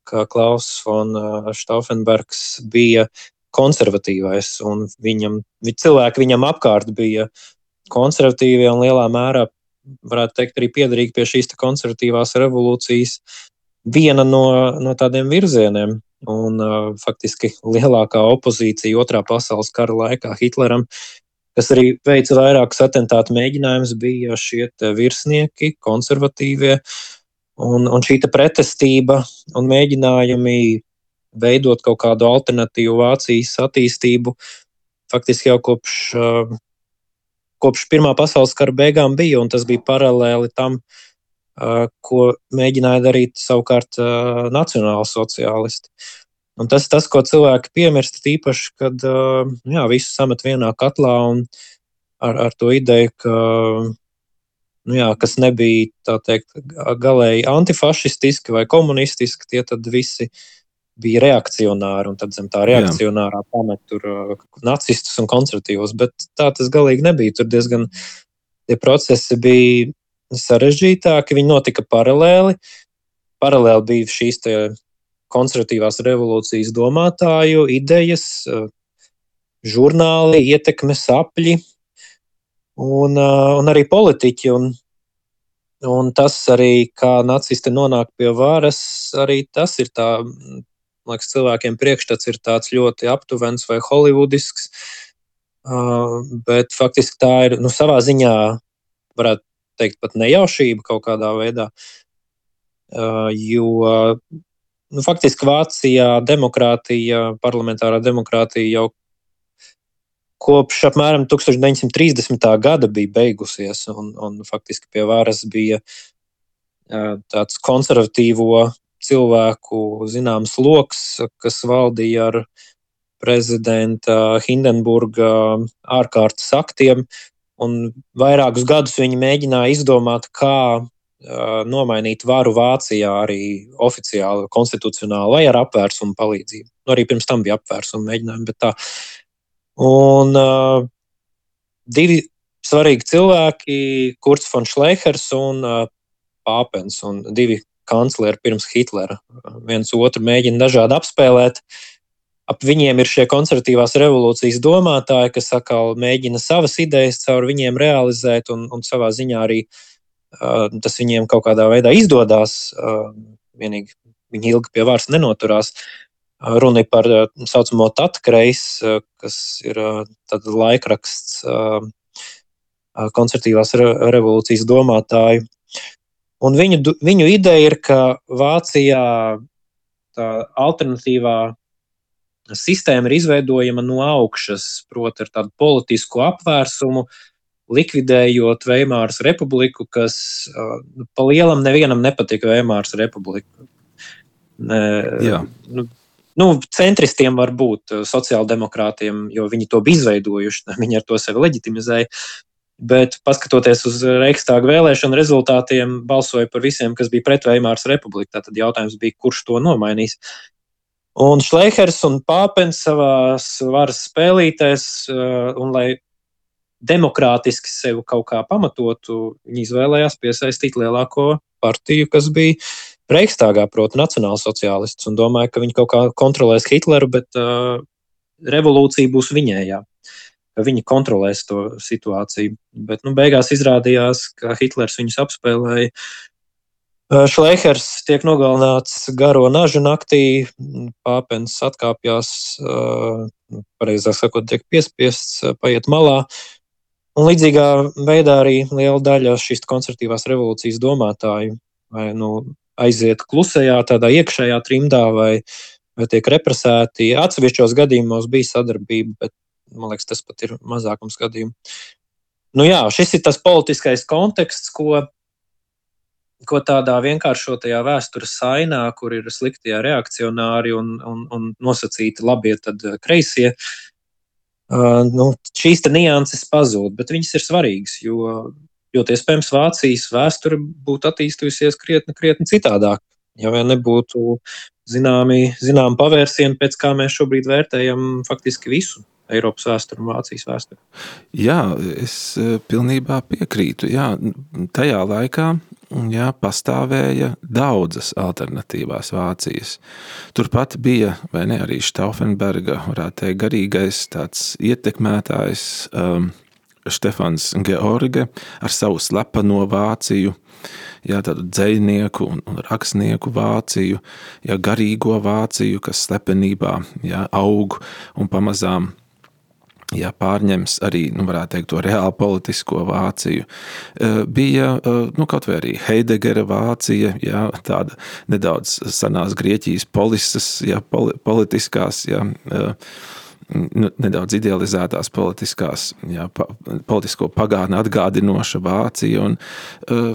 ka Klaus von Stauffenbergs bija konservatīvais, un viņam, cilvēki viņam apkārt bija konservatīvie un lielā mērā varētu teikt, arī piederīgi pie šīs konservatīvās revolūcijas, viena no, no tādiem virzieniem. Un, uh, faktiski lielākā opozīcija otrā pasaules kara laikā Hitleram, kas arī veica vairākus atentātu mēģinājumus, bija šie virsnieki, konservatīvie. Un, un šī pretestība un mēģinājumi veidot kaut kādu alternatīvu Vācijas attīstību faktiski jau kopš, uh, kopš Pirmā pasaules kara beigām bija, un tas bija paralēli tam, uh, ko mēģināja darīt savukārt nacionāli sociālisti. Un tas ir tas, ko cilvēki piemirst, īpaši, kad jā, visu samet vienā katlā un ar, ar to ideju, ka, nu jā, kas nebija teikt, galēji antifašistiski vai komunistiski, tie tad visi bija reakcionāri. Un tad zem tā reakcionārā pamet tur nacistus un konservatīvos. Bet tā tas galīgi nebija. Tur diezgan tie procesi bija sarežģītāki. Viņi notika paralēli. Paralēli bija šīs konservatīvās revolūcijas domātāju idejas, žurnāli, ietekmes apļi un, un arī politiķi. Un, un tas arī, kā nacisti nonāk pie varas, arī tas ir tā, liekas, cilvēkiem priekšstats ir tāds ļoti aptuvens vai holivudisks. Uh, bet faktiski tā ir nu, savā ziņā, varētu teikt, pat nejaušība kaut kādā veidā. Jo nu, faktiski Vācijā demokrātija, parlamentārā demokrātija jau kopš apmēram 1930. gada bija beigusies, un, un faktiski pie varas bija tāds konservatīvo cilvēku zināms lokus, kas valdīja ar prezidenta Hindenburga ārkārtas aktiem, Un vairākus gadus viņi mēģināja izdomāt, kā nomainīt varu Vācijā arī oficiāli, konstitucionāli vai ar apvērsumu palīdzību. Nu, arī pirms tam bija apvērsuma mēģinājumi, bet tā. Un uh, divi svarīgi cilvēki, Kurts von Šlēhers un uh, Pāpens, un divi kancleri pirms Hitlera. Viens otru mēģina dažādi apspēlēt. Uh, ap viņiem ir šie konservatīvās revolūcijas domātāji, kas atkal mēģina savas idejas caur viņiem realizēt, un, un savā ziņā arī uh, tas viņiem kaut kādā veidā izdodas. Uh, vienīgi viņi ilgi pie varas nenoturās. Uh, runa ir par tā uh, saucamo Tatkreis, uh, kas ir uh, laikraksts konservatīvās re revolūcijas domātāju. Un viņu, viņu ideja ir, ka Vācijā tā alternatīvā sistēma ir izveidojama no augšas, proti, ar tādu politisku apvērsumu, likvidējot Veimāras republiku, kas uh, pa lielam nevienam nepatika Veimāras republika. Ne, nu, nu, centristiem var būt sociāldemokrātiem, jo viņi to bija izveidojuši, viņi ar to sevi leģitimizēja. Bet, paskatoties uz Reichstāga vēlēšanu rezultātiem, balsoja par visiem, kas bija pret Veimāras republiku. Tad jautājums bija, kurš to nomainīs. Un Šleihers un Pāpens savā varas spēlītēs, eh, un lai demokrātiski sevi kaut kā pamatotu, viņi izvēlējās piesaistīt lielāko partiju, kas bija Reichstāgā, proti, nacionālsociālists, un domāja, ka viņi kaut kā kontrolēs Hitleru, bet uh, revolūcija būs viņējā. Viņi kontrolēs to situāciju. Bet nu, beigās izrādījās, ka Hitlers viņus apspēlēja Šleihers tiek nogalināts garo nažu naktī, pāpens atkāpjas, pareizāk sakot, tiek piespiests paiet malā. Un līdzīgā veidā arī liela daļa šīs konservatīvās revolūcijas domātāju vai, nu, aiziet klusajā, tādā iekšējā trimdā vai, vai tiek represēti. Atsevišķos gadījumos bija sadarbība, bet man liekas, tas pat ir mazākums gadījumu. Nu jā, šis ir tas politiskais konteksts, ko ko tādā vienkāršotajā vēstures ainā, kur ir sliktie reakcionāri un, un, un nosacīti labie, tad eh, kreisie, uh, nu, šīs nianses pazūd, bet viņas ir svarīgas, jo ļoti iespējams Vācijas vēsture būtu attīstījusies krietni, krietni citādāk. Ja vien nebūtu zināmi, zināmi pavērsieni, pēc kā mēs šobrīd vērtējam faktiski visu. Eiropas vēsturi un Vācijas vēsturi. Jā, es eh, pilnībā piekrītu. Jā, tajā laikā jā, pastāvēja daudzas alternatīvās Vācijas. Turpat bija ne, arī Stauffenberga, varētu teikt, garīgais ietekmētājs. Um, Stefans George ar savu slepeno Vāciju, jā, tādu dzinieku un rakstnieku Vāciju, jā, garīgo Vāciju, kas slepenībā jā, aug un pamazām ja pārņems arī nu, teikt, to reāli politisko Vāciju. Eh, bija eh, nu, kaut vai arī Heidegera Vācija, ja, tāda nedaudz senās Grieķijas polises, ja, politiskās. Ja, nu, nedaudz idealizētās politiskās, jā, pa, politisko pagātni atgādinoša Vācija un uh,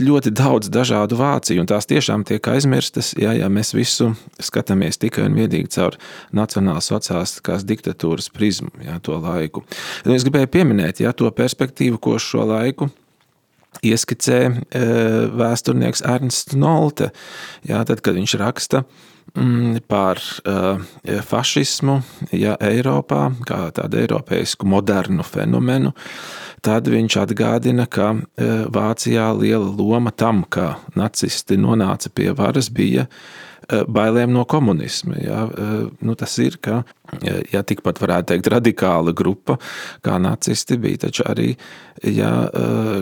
ļoti daudz dažādu Vāciju. Tās tiešām tiek aizmirstas, jā, ja mēs visu skatāmies tikai un vienīgi caur nacionālas sociālistiskās diktatūras prizmu, jā, to laiku. Un es gribēju pieminēt jā, to perspektīvu, ko šo laiku ieskicē vēsturnieks Ernsts Nolte. Jā, tad, kad viņš raksta par uh, fašismu ja, Eiropā, kā tādu eiropeisku modernu fenomenu, tad viņš atgādina, ka uh, Vācijā liela loma tam, ka nacisti nonāca pie varas, bija uh, bailēm no komunisma. Ja, nu, tas ir, ka ja tikpat varētu teikt, radikāla grupa, kā nacisti bija, taču arī ja,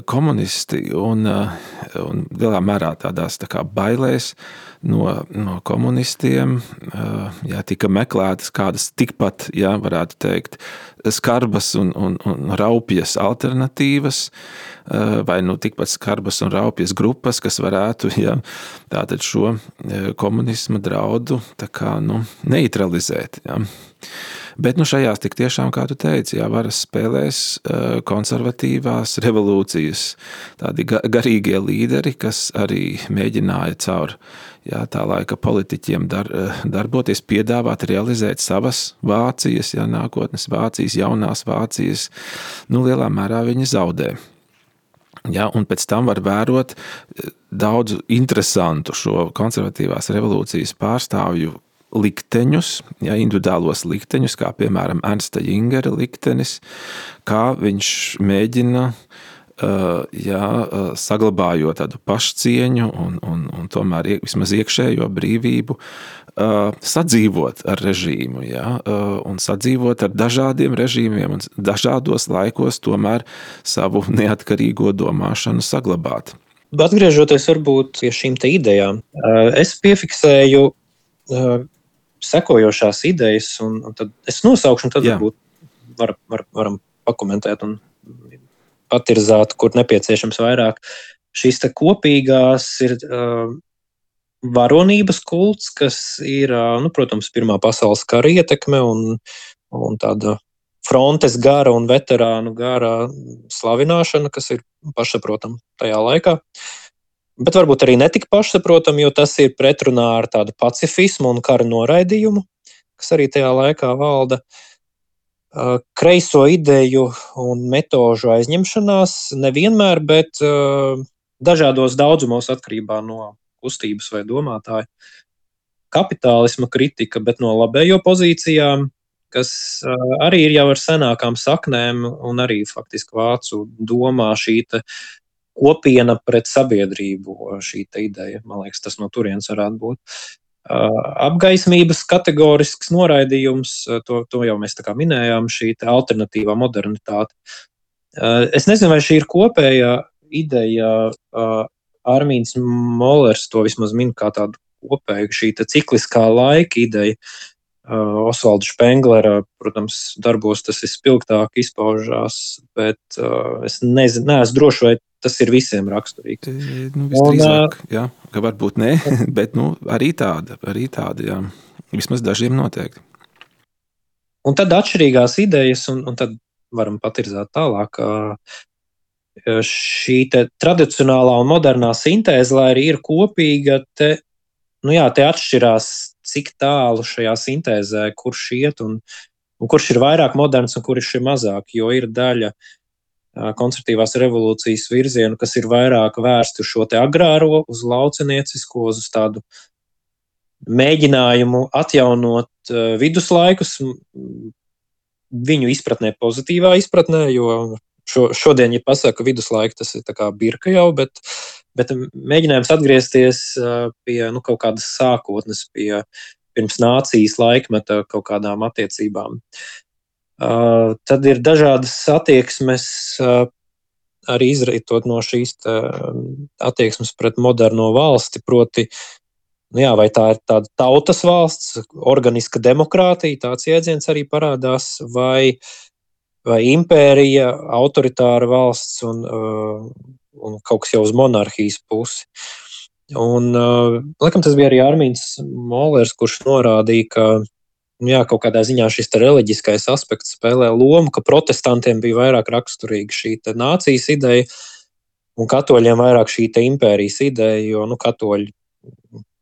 komunisti un, un lielā mērā tādās tā bailēs no, no komunistiem. Jā, tika meklētas kādas tikpat, jā, varētu teikt, skarbas un, un, un raupjas alternatīvas, vai nu tikpat skarbas un raupjas grupas, kas varētu jā, šo komunisma draudu kā, nu, neutralizēt. Jā. Bet nu, šajās tik tiešām, kā tu teici, jā, varas spēlēs konservatīvās revolūcijas, tādi garīgie līderi, kas arī mēģināja caur jā, tā laika politiķiem dar, eh, darboties, piedāvāt, realizēt savas Vācijas, jā, nākotnes Vācijas, jaunās Vācijas, nu, lielā mērā viņi zaudē. Ja, un pēc tam var vērot eh, daudz interesantu šo konservatīvās revolūcijas pārstāvju likteņus, ja, individuālos likteņus, kā piemēram Ernsta Jingera liktenis, kā viņš mēģina Eh, jā, eh, saglabājot tādu pašcieņu un, un, un tomēr vismaz iekšējo brīvību, eh, sadzīvot ar režīmu, jā, un sadzīvot ar dažādiem režīmiem un dažādos laikos tomēr savu neatkarīgo domāšanu saglabāt. Atgriežoties varbūt pie šīm idejām, es piefiksēju sekojošās idejas, un, un tad es nosaukšu, un tad Jā. varbūt var, var, varam pakomentēt un patirzētu, kur nepieciešams vairāk. Šīs kopīgās ir uh, varonības kults, kas ir, uh, nu, protams, Pirmā pasaules kara ietekme un, un tāda frontes gara un veterānu gara slavināšana, kas ir pašsaprotama tajā laikā. Bet varbūt arī netik pašsaprotami, jo tas ir pretrunā ar tādu pacifismu un kara noraidījumu, kas arī tajā laikā valda. Kreiso ideju un metožu aizņemšanās nevienmēr, bet dažādos daudzumos atkarībā no kustības vai domātāja. Kapitālisma kritika, bet no labējo pozīcijām, kas arī ir jau ar senākām saknēm, un arī faktiski vācu domā šī kopiena pret sabiedrību, šī ideja. Man liekas, tas no turienes varētu būt. Apgaismības kategorisks noraidījums, to, to jau mēs minējām, šī alternatīvā modernitāte. Es nezinu, vai šī ir kopējā ideja. Armīns Molers to vismaz min kā tādu kopēju, šī cikliskā laika ideja. Osvalda Špenglera, protams, darbos tas ir spilgtāk izpaužās, bet es nezinu, neesmu drošs, vai tas ir visiem raksturīgs. E, nu, visdrīzāk, un, jā, ka varbūt ne, bet nu, arī tāda, arī tāda, jā. Vismaz dažiem noteikti. Un tad atšķirīgās idejas, un, un tad varam patirzāt tālāk. Šī tradicionālā un modernā sintēze, lai arī ir kopīga, te, nu jā, te atšķirās, cik tālu šajā sintēzē, kurš iet un, un kurš ir vairāk moderns un kurš ir mazāk. Jo ir daļa uh, konservatīvās revolūcijas virzienu, kas ir vairāk vērsti uz šo agrāro, uz lauciniecisko, uz tādu mēģinājumu atjaunot viduslaikus, viņu izpratnē, pozitīvā izpratnē, jo šo, šodien, ja pasaka viduslaika, tas ir kā birka jau, bet, bet mēģinājums atgriezties pie nu, kaut kādas sākotnes, pie pirms nācijas laikmeta kaut kādām attiecībām. Tad ir dažādas attieksmes, arī izraitot no šīs attieksmes pret moderno valsti, proti, nu jā, vai tā ir tāda tautas valsts, organiska demokrātija, tāds jēdziens arī parādās, vai, vai impērija, autoritāra valsts un, un kaut kas jau uz monarhijas pusi. Un, laikam, tas bija arī Armīns Molers, kurš norādīja, ka jā, kaut kādā ziņā šis reliģiskais aspekts spēlē lomu, ka protestantiem bija vairāk raksturīga šī nācijas ideja, un katoļiem vairāk šī impērijas ideja, jo nu, katoļi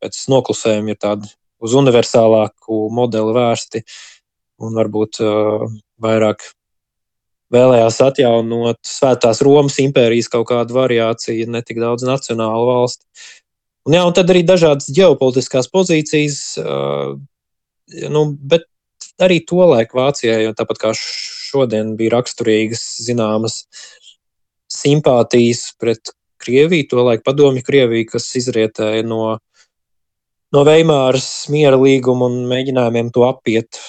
pēc noklusējuma ir tādi uz universālāku modeli vērsti un varbūt uh, vairāk vēlējās atjaunot Svētās Romas impērijas kaut kādu variāciju, ne tik daudz nacionālu valsti. Un, jā, un tad arī dažādas ģeopolitiskās pozīcijas. Uh, nu, bet arī to laiku Vācijai, tāpat kā šodien bija raksturīgas zināmas simpātijas pret Krieviju, to laiku padomju Krieviju, kas izrietēja no, no Veimāras miera līguma un mēģinājumiem to apiet,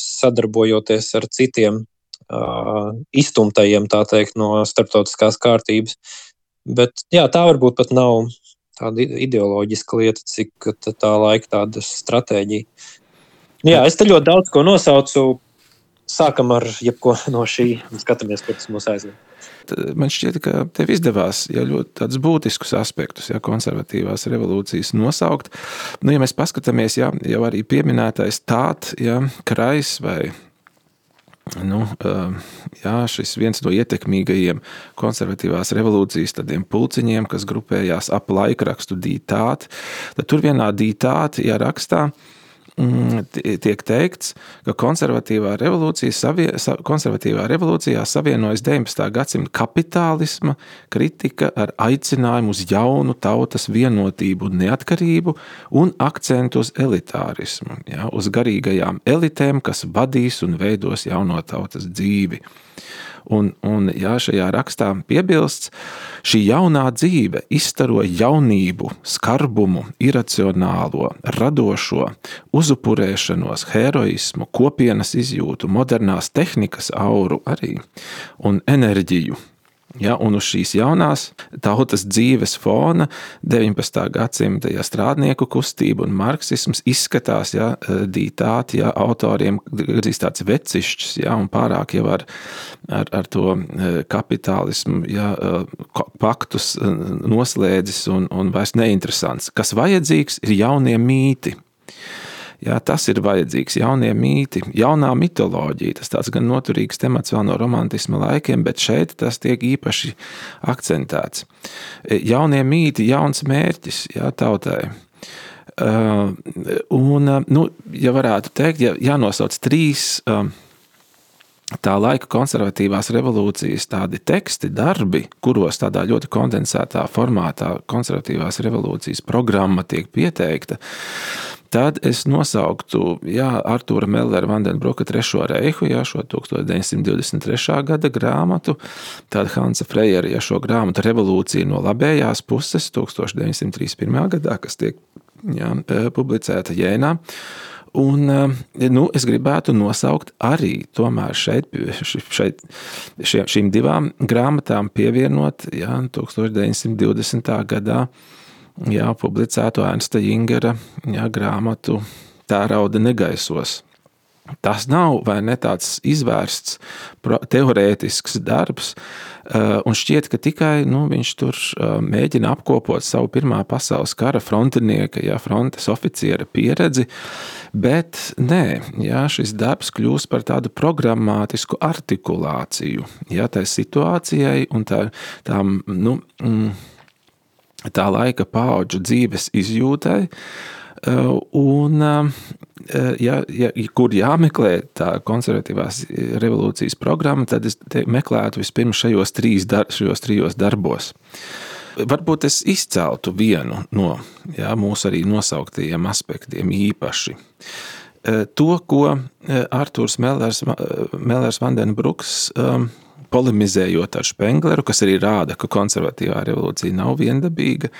sadarbojoties ar citiem iztumtajiem, tā teikt, no starptautiskās kārtības. Bet jā, tā varbūt pat nav tāda ideoloģiska lieta, cik tā laika tāda stratēģija. Jā, es te ļoti daudz ko nosaucu. Sākam ar jebko no šī un skatāmies, kur tas mūs aizved. Man šķiet, ka tev izdevās ja, ļoti būtiskus aspektus, ja konservatīvās revolūcijas nosaukt. Nu, ja mēs paskatāmies, ja, jau arī pieminētais tāds, ja, krais vai Nu, jā, šis viens no ietekmīgajiem konservatīvās revolūcijas pulciņiem, kas grupējās ap laikrakstu dītāti, tad tur vienā dītāti ja rakstā tiek teikts, ka konservatīvā revolūcija, savie, konservatīvā revolūcijā savienojas 19. gadsimta kapitālisma kritika ar aicinājumu uz jaunu tautas vienotību un neatkarību un akcentu uz elitārismu, ja, uz garīgajām elitēm, kas vadīs un veidos jauno tautas dzīvi. Un, un jā, šajā rakstā piebilsts, šī jaunā dzīve izstaro jaunību, skarbumu, iracionālo, radošo, uzupurēšanos, heroismu, kopienas izjūtu, modernās tehnikas auru arī un enerģiju Ja, un uz šīs jaunās tautas dzīves fona 19. gadsimta ja, strādnieku kustība un marksisms izskatās ja, dītāti ja, autoriem gandrīz tāds vecišķs ja, un pārāk jau ar, ar, ar to e, kapitālismu ja, e, paktus noslēdzis un, un vairs neinteresants. Kas vajadzīgs ir jaunie mīti. Jā, tas ir vajadzīgs. Jaunie mīti, jaunā mitoloģija. Tas tāds gan noturīgs temats vēl no romantisma laikiem, bet šeit tas tiek īpaši akcentēts. Jaunie mīti, jauns mērķis jā, tautai. Uh, un, nu, ja varētu teikt, ja jānosauc trīs uh, tā laika konservatīvās revolūcijas tādi teksti, darbi, kuros tādā ļoti kondensētā formātā konservatīvās revolūcijas programma tiek pieteikta, Tad es nosauktu jā, Arthūra Mellera Vandenbroka trešo reihu, jā, šo 1923. gada grāmatu, tad Hansa Frejera ja šo grāmatu Revolūcija no labējās puses 1931. gadā, kas tiek jā, e, publicēta Jēnā. Un, e, nu, es gribētu nosaukt arī šeit, šeit, šiem, šīm divām grāmatām, pievienot jā, 1920. gadā jā, publicēto Ernsta Jingera jā, grāmatu Tērauda negaisos. Tas nav vai ne tāds izvērsts teorētisks darbs, eh, un šķiet, ka tikai nu, viņš tur eh, mēģina apkopot savu Pirmā pasaules kara frontinieka, ja frontes oficiera pieredzi, bet nē, jā, šis darbs kļūst par tādu programmatisku artikulāciju jā, tai situācijai un tā, tām, nu, mm, tā laika paudžu dzīves izjūtai. Eh, un, eh, ja, ja, kur jāmeklē tā konservatīvās revolūcijas programma, tad es meklētu vispirms šajos, trīs dar, šajos trijos darbos. Varbūt es izceltu vienu no jā, mūsu arī nosauktajiem aspektiem īpaši. Eh, to, ko Arthurs Mellers, Mellers Vandenbruks polemizējot ar Spengleru, kas arī rāda, ka konservatīvā revolūcija nav viendabīga.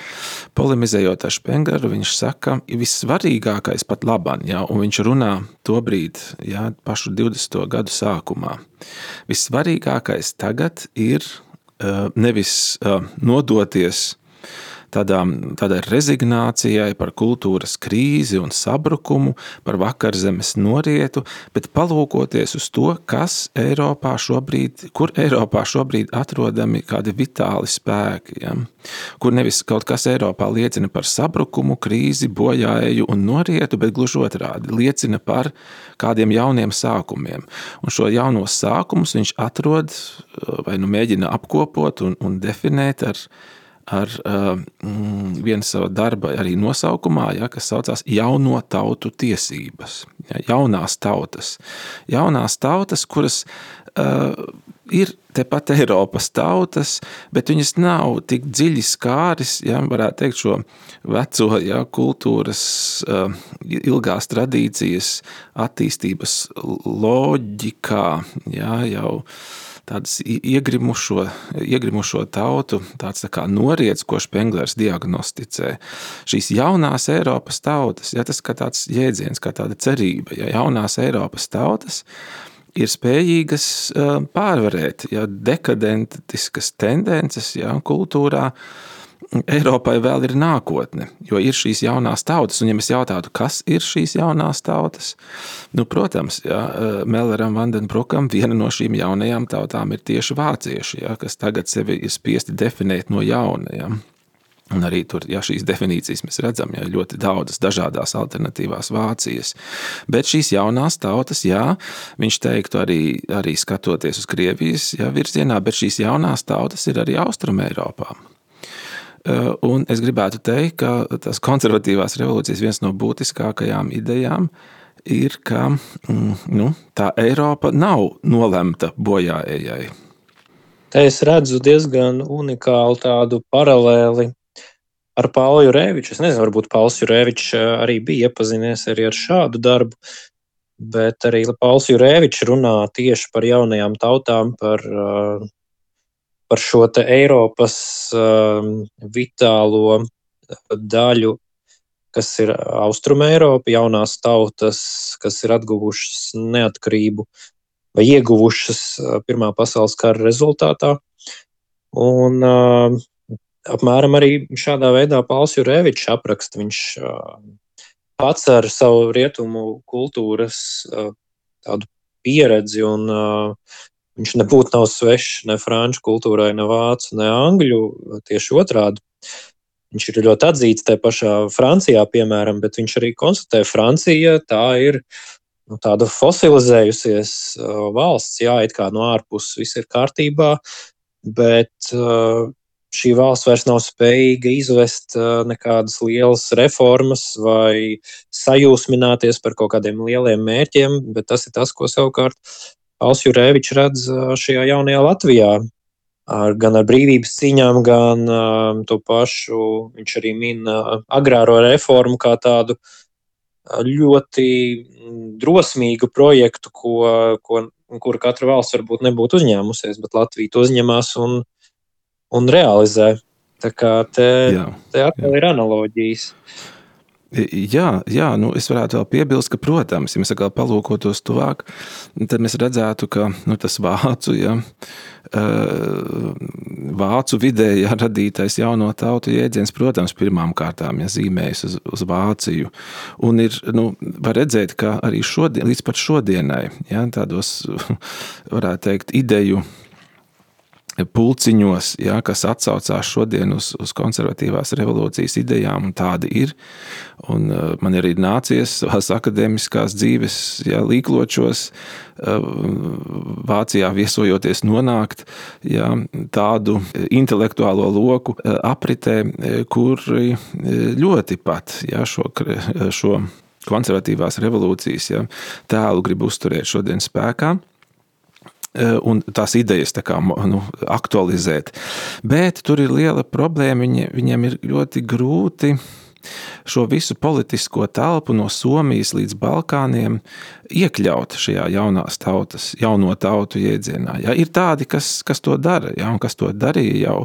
Polemizējot ar Spengleru, viņš saka, ka vissvarīgākais pat labam, ja, un viņš runā to brīdi, ja, pašu 20. gadu sākumā. Vissvarīgākais tagad ir nevis nodoties tādām, tādai rezignācijai par kultūras krīzi un sabrukumu, par vakarzemes norietu, bet palūkoties uz to, kas Eiropā šobrīd, kur Eiropā šobrīd atrodami kādi vitāli spēki, ja? kur nevis kaut kas Eiropā liecina par sabrukumu, krīzi, bojāēju un norietu, bet gluži otrādi liecina par kādiem jauniem sākumiem. Un šo jaunos sākumus viņš atrod vai nu mēģina apkopot un, un definēt ar ar uh, vienu savu darba arī nosaukumā, ja, kas saucās Jauno tautu tiesības. Ja, jaunās tautas. Jaunās tautas, kuras uh, ir tepat Eiropas tautas, bet viņas nav tik dziļi skāris, ja, varētu teikt, šo veco ja, kultūras uh, ilgās tradīcijas attīstības loģikā, ja, jau tādas iegrimušo, iegrimušo tautu, tāds tā kā noriets, ko Špenglers diagnosticē. Šīs jaunās Eiropas tautas, ja tas kā tāds jēdziens, kā tāda cerība, ja jaunās Eiropas tautas ir spējīgas pārvarēt ja, dekadentiskas tendences ja, kultūrā, Eiropai vēl ir nākotne, jo ir šīs jaunās tautas. Un, ja mēs jautātu, kas ir šīs jaunās tautas, nu, protams, ja, eh, Melleram Vandenbrukam viena no šīm jaunajām tautām ir tieši vācieši, ja, kas tagad sevi ir spiesti definēt no jauna. Ja. Un arī tur, ja šīs definīcijas mēs redzam, ja ļoti daudzas dažādas alternatīvās Vācijas. Bet šīs jaunās tautas, jā, viņš teiktu arī, arī skatoties uz Krievijas ja, virzienā, bet šīs jaunās tautas ir arī Austrum Eiropā. Eh, un es gribētu teikt, ka tas konservatīvās revolūcijas viens no būtiskākajām idejām ir, ka mm, nu, tā Eiropa nav nolemta bojājai. Te es redzu diezgan unikālu tādu paralēli ar Paulu Jurēviču. Es nezinu, varbūt Pauls Jurēvičs eh, arī bija iepazinies arī ar šādu darbu, bet arī Pauls Jurēvičs runā tieši par jaunajām tautām, par uh, par šo Eiropas um, vitālo daļu, kas ir Austruma Eiropa, jaunās tautas, kas ir atguvušas neatkarību vai ieguvušas uh, Pirmā pasaules kara rezultātā. Un, uh, apmēram arī šādā veidā Pauls Jurēvičs apraksta. Viņš uh, pats ar savu rietumu kultūras uh, pieredzi un uh, Viņš nebūtu nav svešs ne franču kultūrai, ne vācu, ne angļu. Tieši otrādi. Viņš ir ļoti atzīts tajā pašā Francijā, piemēram, bet viņš arī konstatē, ka Francija tā ir nu, tāda fosilizējusies uh, valsts, jā, it kā no ārpuses viss ir kārtībā, bet uh, šī valsts vairs nav spējīga izvest uh, nekādas lielas reformas vai sajūsmināties par kaut kādiem lieliem mērķiem, bet tas ir tas, ko savukārt Alans Jurēvičs redz šajā jaunajā Latvijā. Ar, gan ar brīvības cīņām, gan uh, to pašu. Viņš arī min uh, agrāro reformu kā tādu uh, ļoti drosmīgu projektu, ko, ko, kuru katra valsts varbūt nebūtu uzņēmusies, bet Latvija to uzņemās un, un realizē. Tā kā te, jā, te atkal jā. ir analoģijas. Jā, jā nu es varētu vēl piebilst, ka, protams, ja mēs atkal palūkotos tuvāk, tad mēs redzētu, ka nu, tas vācu, ja, vācu vidē ja, radītais jauno tautu jēdziens, protams, pirmām kārtām ja, zīmējas uz, uz Vāciju. Un ir, nu, var redzēt, ka arī šodien, līdz pat šodienai, ja, tādos, varētu teikt, ideju pulciņos, ja, kas atsaucās šodien uz, uz konservatīvās revolūcijas idejām, un tādi ir. Un, uh, man arī nācies savās akadēmiskās dzīves ja, līkločos, uh, Vācijā viesojoties, nonākt ja, tādu intelektuālo loku uh, apritē, kuri ļoti pat ja, šo, šo konservatīvās revolūcijas ja, tēlu grib uzturēt šodien spēkā. Eh, un tās idejas tā kā, nu, aktualizēt. Bet tur ir liela problēma. Viņi, viņiem ir ļoti grūti šo visu politisko telpu no Somijas līdz Balkāniem iekļaut šajā jaunās tautas, jauno tautu jēdzienā. Ja? Ir tādi, kas, kas to dara, ja? un kas to darīja jau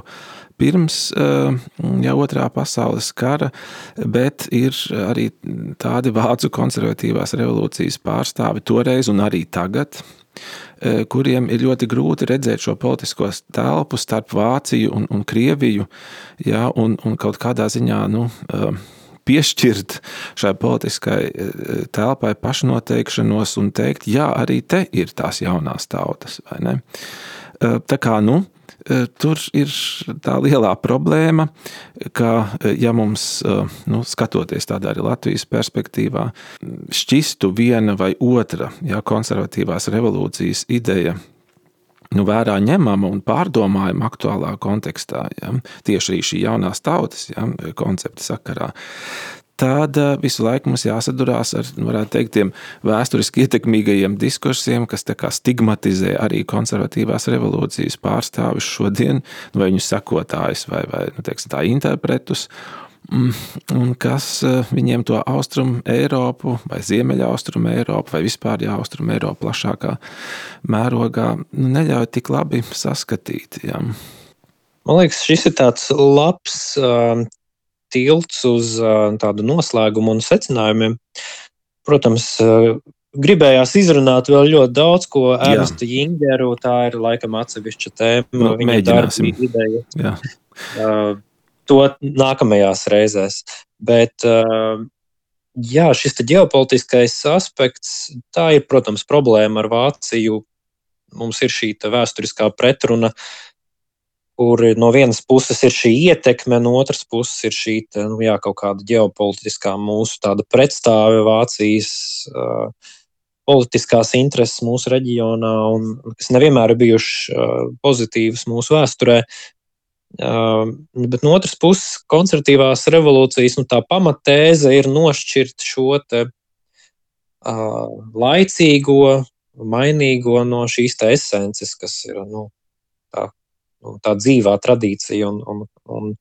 pirms ja, otrā pasaules kara, bet ir arī tādi vācu konservatīvās revolūcijas pārstāvi toreiz un arī tagad, Eh, kuriem ir ļoti grūti redzēt šo politisko telpu starp Vāciju un, un Krieviju, ja, un, un kaut kādā ziņā nu, eh, piešķirt šai politiskai eh, telpai pašnoteikšanos un teikt, jā, arī te ir tās jaunās tautas. Tā kā nu, Eh, tur ir tā lielā problēma, ka, eh, ja mums, eh, nu, skatoties tādā arī Latvijas perspektīvā, šķistu viena vai otra ja, konservatīvās revolūcijas ideja nu, vērā ņemama un pārdomājama aktuālā kontekstā, ja, tieši arī šī jaunās tautas ja, koncepta sakarā, tad eh, visu laiku mums jāsadurās ar nu, teikt, tiem vēsturiski ietekmīgajiem diskursiem, kas stigmatizē arī konservatīvās revolūcijas pārstāvis šodien, vai viņu sekotājus vai, vai nu, teiksim, tā interpretus. Mm, un kas eh, viņiem to austrumu Eiropu, vai ziemeļaustrumu Eiropu, vai vispār austrumu Eiropu plašākā mērogā nu, neļauj tik labi saskatīt. Ja. Man liekas, šis ir tāds labs um, tilts uz tādu noslēgumu un secinājumiem. Protams, gribējās izrunāt vēl ļoti daudz ko Ernstu Jingeru. Tā ir laikam atsevišķa tēma. Nu, Viņa darba ideja. Jā. Uh, to nākamajās reizēs. Bet uh, jā, šis ģeopolitiskais aspekts, tā ir, protams, problēma ar Vāciju. Mums ir šī vēsturiskā pretruna. Uh, kur no vienas puses ir šī ietekme, no otras puses ir šī te, nu, jā, kaut kāda ģeopolitiskā mūsu pretstāve Vācijas. Uh, politiskās intereses mūsu reģionā, un kas nevienmēr ir bijušas uh, pozitīvas mūsu vēsturē. Uh, bet no otras puses, konservatīvās revolūcijas nu, pamatēze ir nošķirt šo te, uh, laicīgo, mainīgo no šīs esences, kas ir nu, tā, tā dzīvā tradīcija un, un, un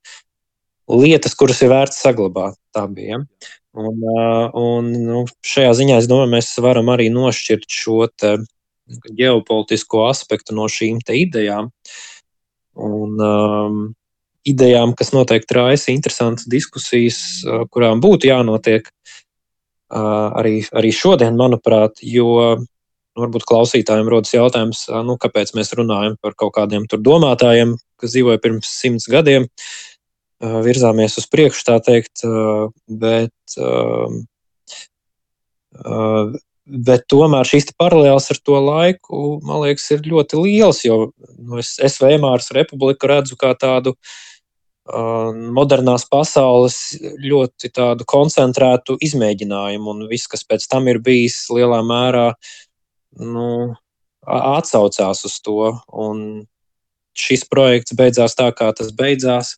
lietas, kuras ir vērts saglabāt. Tā bija. Un, un, nu, šajā ziņā es domāju, mēs varam arī nošķirt šo ģeopolitisko aspektu no šīm idejām. Un, um, idejām, kas noteikti raisa interesantas diskusijas, kurām būtu jānotiek uh, arī, arī šodien, manuprāt, jo varbūt klausītājiem rodas jautājums, nu, kāpēc mēs runājam par kaut kādiem domātājiem, kas dzīvoja pirms simts gadiem. Virzāmies uz priekšu, tā teikt, bet, bet tomēr šīs paralēlas ar to laiku, man liekas, ir ļoti lielas. Jo nu, es, es Vēmāras republiku redzu kā tādu modernās pasaules ļoti koncentrētu izmēģinājumu, un viss, kas pēc tam ir bijis lielā mērā nu, atsaucās uz to. Un šis projekts beidzās tā, kā tas beidzās.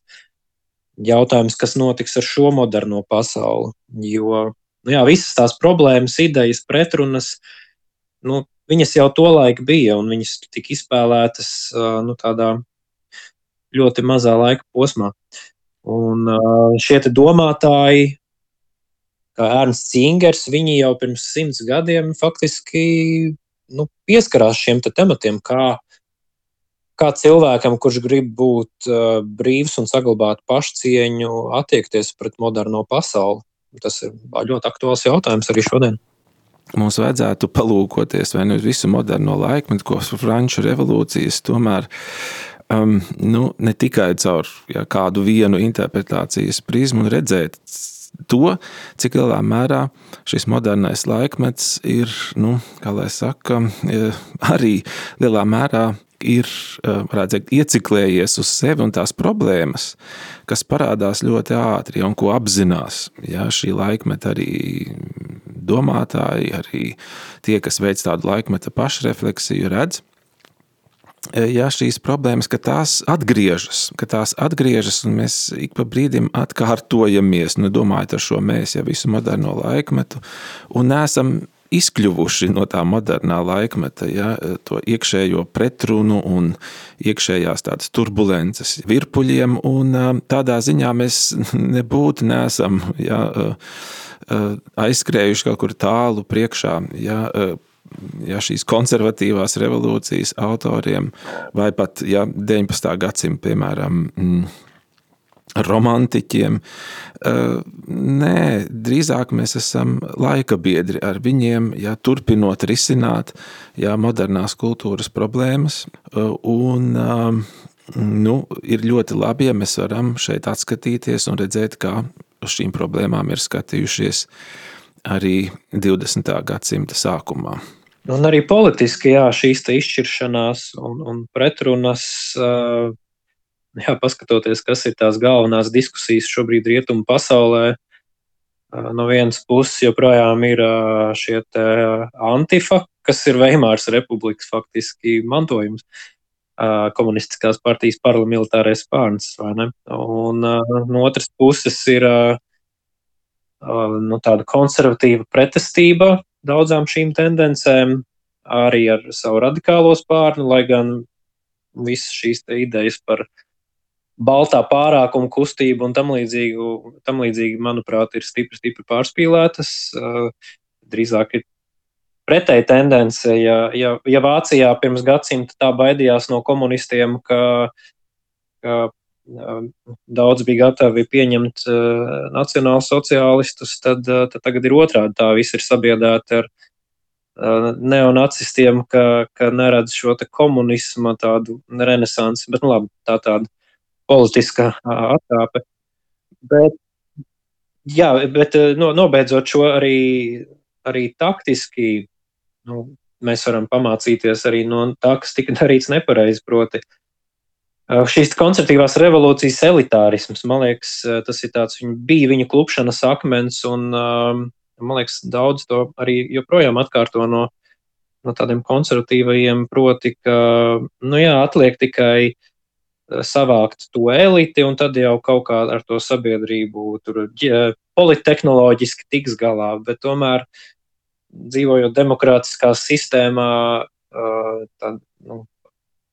Jautājums, kas notiks ar šo moderno pasauli? Jo nu jā, visas tās problēmas, idejas, pretrunas, nu, viņas jau tolaik bija, un viņas tika izspēlētas nu, tādā ļoti mazā laika posmā. Un šie domātāji, kā Ernsts Ingers, viņi jau pirms simts gadiem faktiski nu, pieskarās šiem te tematiem, kā, kā cilvēkam, kurš grib būt uh, brīvs un saglabāt pašcieņu, attiekties pret moderno pasauli. Tas ir ļoti aktuāls jautājums arī šodien. Mums vajadzētu palūkoties vai nu uz visu moderno laikmetu, ko Franču revolūcijas tomēr um, nu, ne tikai caur ja, kādu vienu interpretācijas prizmu redzēt, to, cik lielā mērā šis modernais laikmets ir, nu, kā lai saka, e, arī lielā mērā ir e, teikt, ieciklējies uz sevi un tās problēmas, kas parādās ļoti ātri un ko apzinās ja, šī laikmeta arī domātāji, arī tie, kas veic tādu laikmeta pašrefleksiju, redz ja šīs problēmas, ka tās atgriežas, ka tās atgriežas, un mēs ik pa brīdim atkārtojamies, nu, domājot ar šo mēs, ja visu moderno laikmetu, un neesam izkļuvuši no tā modernā laikmeta, ja, to iekšējo pretrunu un iekšējās tādas turbulences virpuļiem. Un, tādā ziņā mēs nebūtu nesam ja, aizskrējuši kaut kur tālu priekšā. Ja, ja šīs konservatīvās revolūcijas autoriem, vai pat ja 19. gadsimta, piemēram, mm, romantiķiem. Nē, drīzāk mēs esam laika biedri ar viņiem, ja turpinot risināt ja, modernās kultūras problēmas. Un, nu, ir ļoti labi, ja mēs varam šeit atskatīties un redzēt, kā uz šīm problēmām ir skatījušies arī 20. gadsimta sākumā. Un arī politiski jā, šīs izšķiršanās un, un pretrunas, jā, paskatoties, kas ir tās galvenās diskusijas šobrīd rietumu pasaulē, no vienas puses joprojām ir šie antifa, kas ir Veimāras republikas faktiski mantojums, komunistiskās partijas paramilitārais ne? Un no otras puses ir nu, tāda konservatīva pretestība daudzām šīm tendencēm, arī ar savu radikālo spārnu, lai gan visas šīs idejas par baltā pārākuma kustību un tam līdzīgi, tam līdzīgi manuprāt, ir stipri, stipri pārspīlētas. Drīzāk ir pretēji tendence. Ja, ja, ja Vācijā pirms gadsimta tā baidījās no komunistiem, ka, ka daudz bija gatavi pieņemt uh, nacionālu sociālistus, tad, uh, tad tagad ir otrādi. Tā viss ir sabiedrēta ar uh, neonacistiem, ka, ka neredz šo komunismu tādu renesansi, bet nu, labi, tā tāda politiska uh, atkāpe. Bet, jā, bet no, nobeidzot šo arī, arī taktiski, nu, mēs varam pamācīties arī no tā, kas tika darīts nepareizi. Proti, Šīs koncertīvās revolūcijas elitārisms, man liekas, tas ir tāds, viņa bija viņa klupšanas akmens, un man liekas, daudz to arī joprojām atkārto no, no tādiem konservatīvajiem, proti, ka, nu jā, atliek tikai savākt to eliti, un tad jau kaut kā ar to sabiedrību tur politehnoloģiski tiks galā, bet tomēr dzīvojot demokrātiskā sistēmā, tad, nu,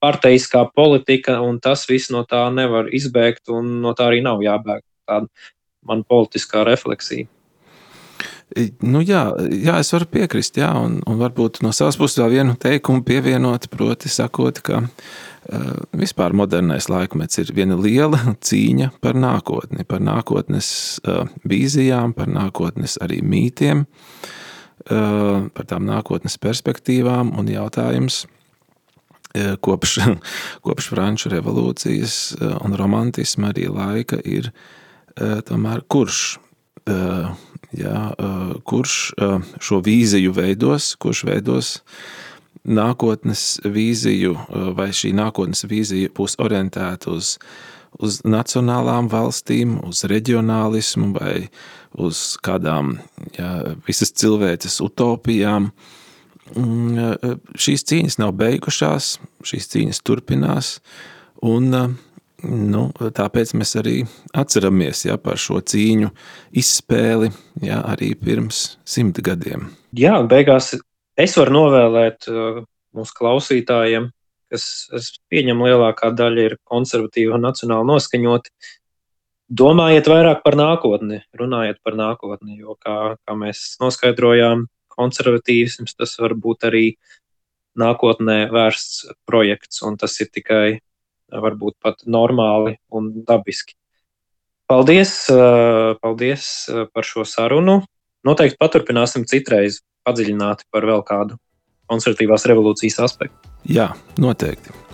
parteiskā politika, un tas viss no tā nevar izbēgt, un no tā arī nav jābēg. Tāda man politiskā refleksija. Nu, jā, jā, es varu piekrist, jā, un, un varbūt no savas puses vēl vienu teikumu pievienot, proti, sakot, ka uh, vispār modernais laikmets ir viena liela cīņa par nākotni, par nākotnes uh, vīzijām, par nākotnes arī mītiem, uh, par tām nākotnes perspektīvām un jautājums, kopš, kopš Franču revolūcijas e, un romantisma arī laika ir e, tomēr kurš. Jā, kurš šo vīziju veidos, kurš veidos nākotnes vīziju, vai šī nākotnes vīzija būs orientēta uz, uz nacionālām valstīm, uz reģionālismu vai uz kādām jā, visas cilvēces utopijām. Uh, eh, eh, šīs cīņas nav beigušās, šīs cīņas turpinās. Un, eh, nu, tāpēc mēs arī atceramies ja, par šo cīņu izspēli ja, arī pirms simt gadiem. Jā, beigās es varu novēlēt mūsu klausītājiem, kas, es pieņemu, lielākā daļa ir konservatīvi un nacionāli noskaņoti. Domājiet vairāk par nākotni, runājiet par nākotni, jo, kā, kā mēs noskaidrojām, konservatīvisms, tas var būt arī nākotnē vērsts projekts, un tas ir tikai varbūt pat normāli un dabiski. Paldies, paldies par šo sarunu. Noteikti paturpināsim citreiz padziļināti par vēl kādu konservatīvās revolūcijas aspektu. Jā, noteikti.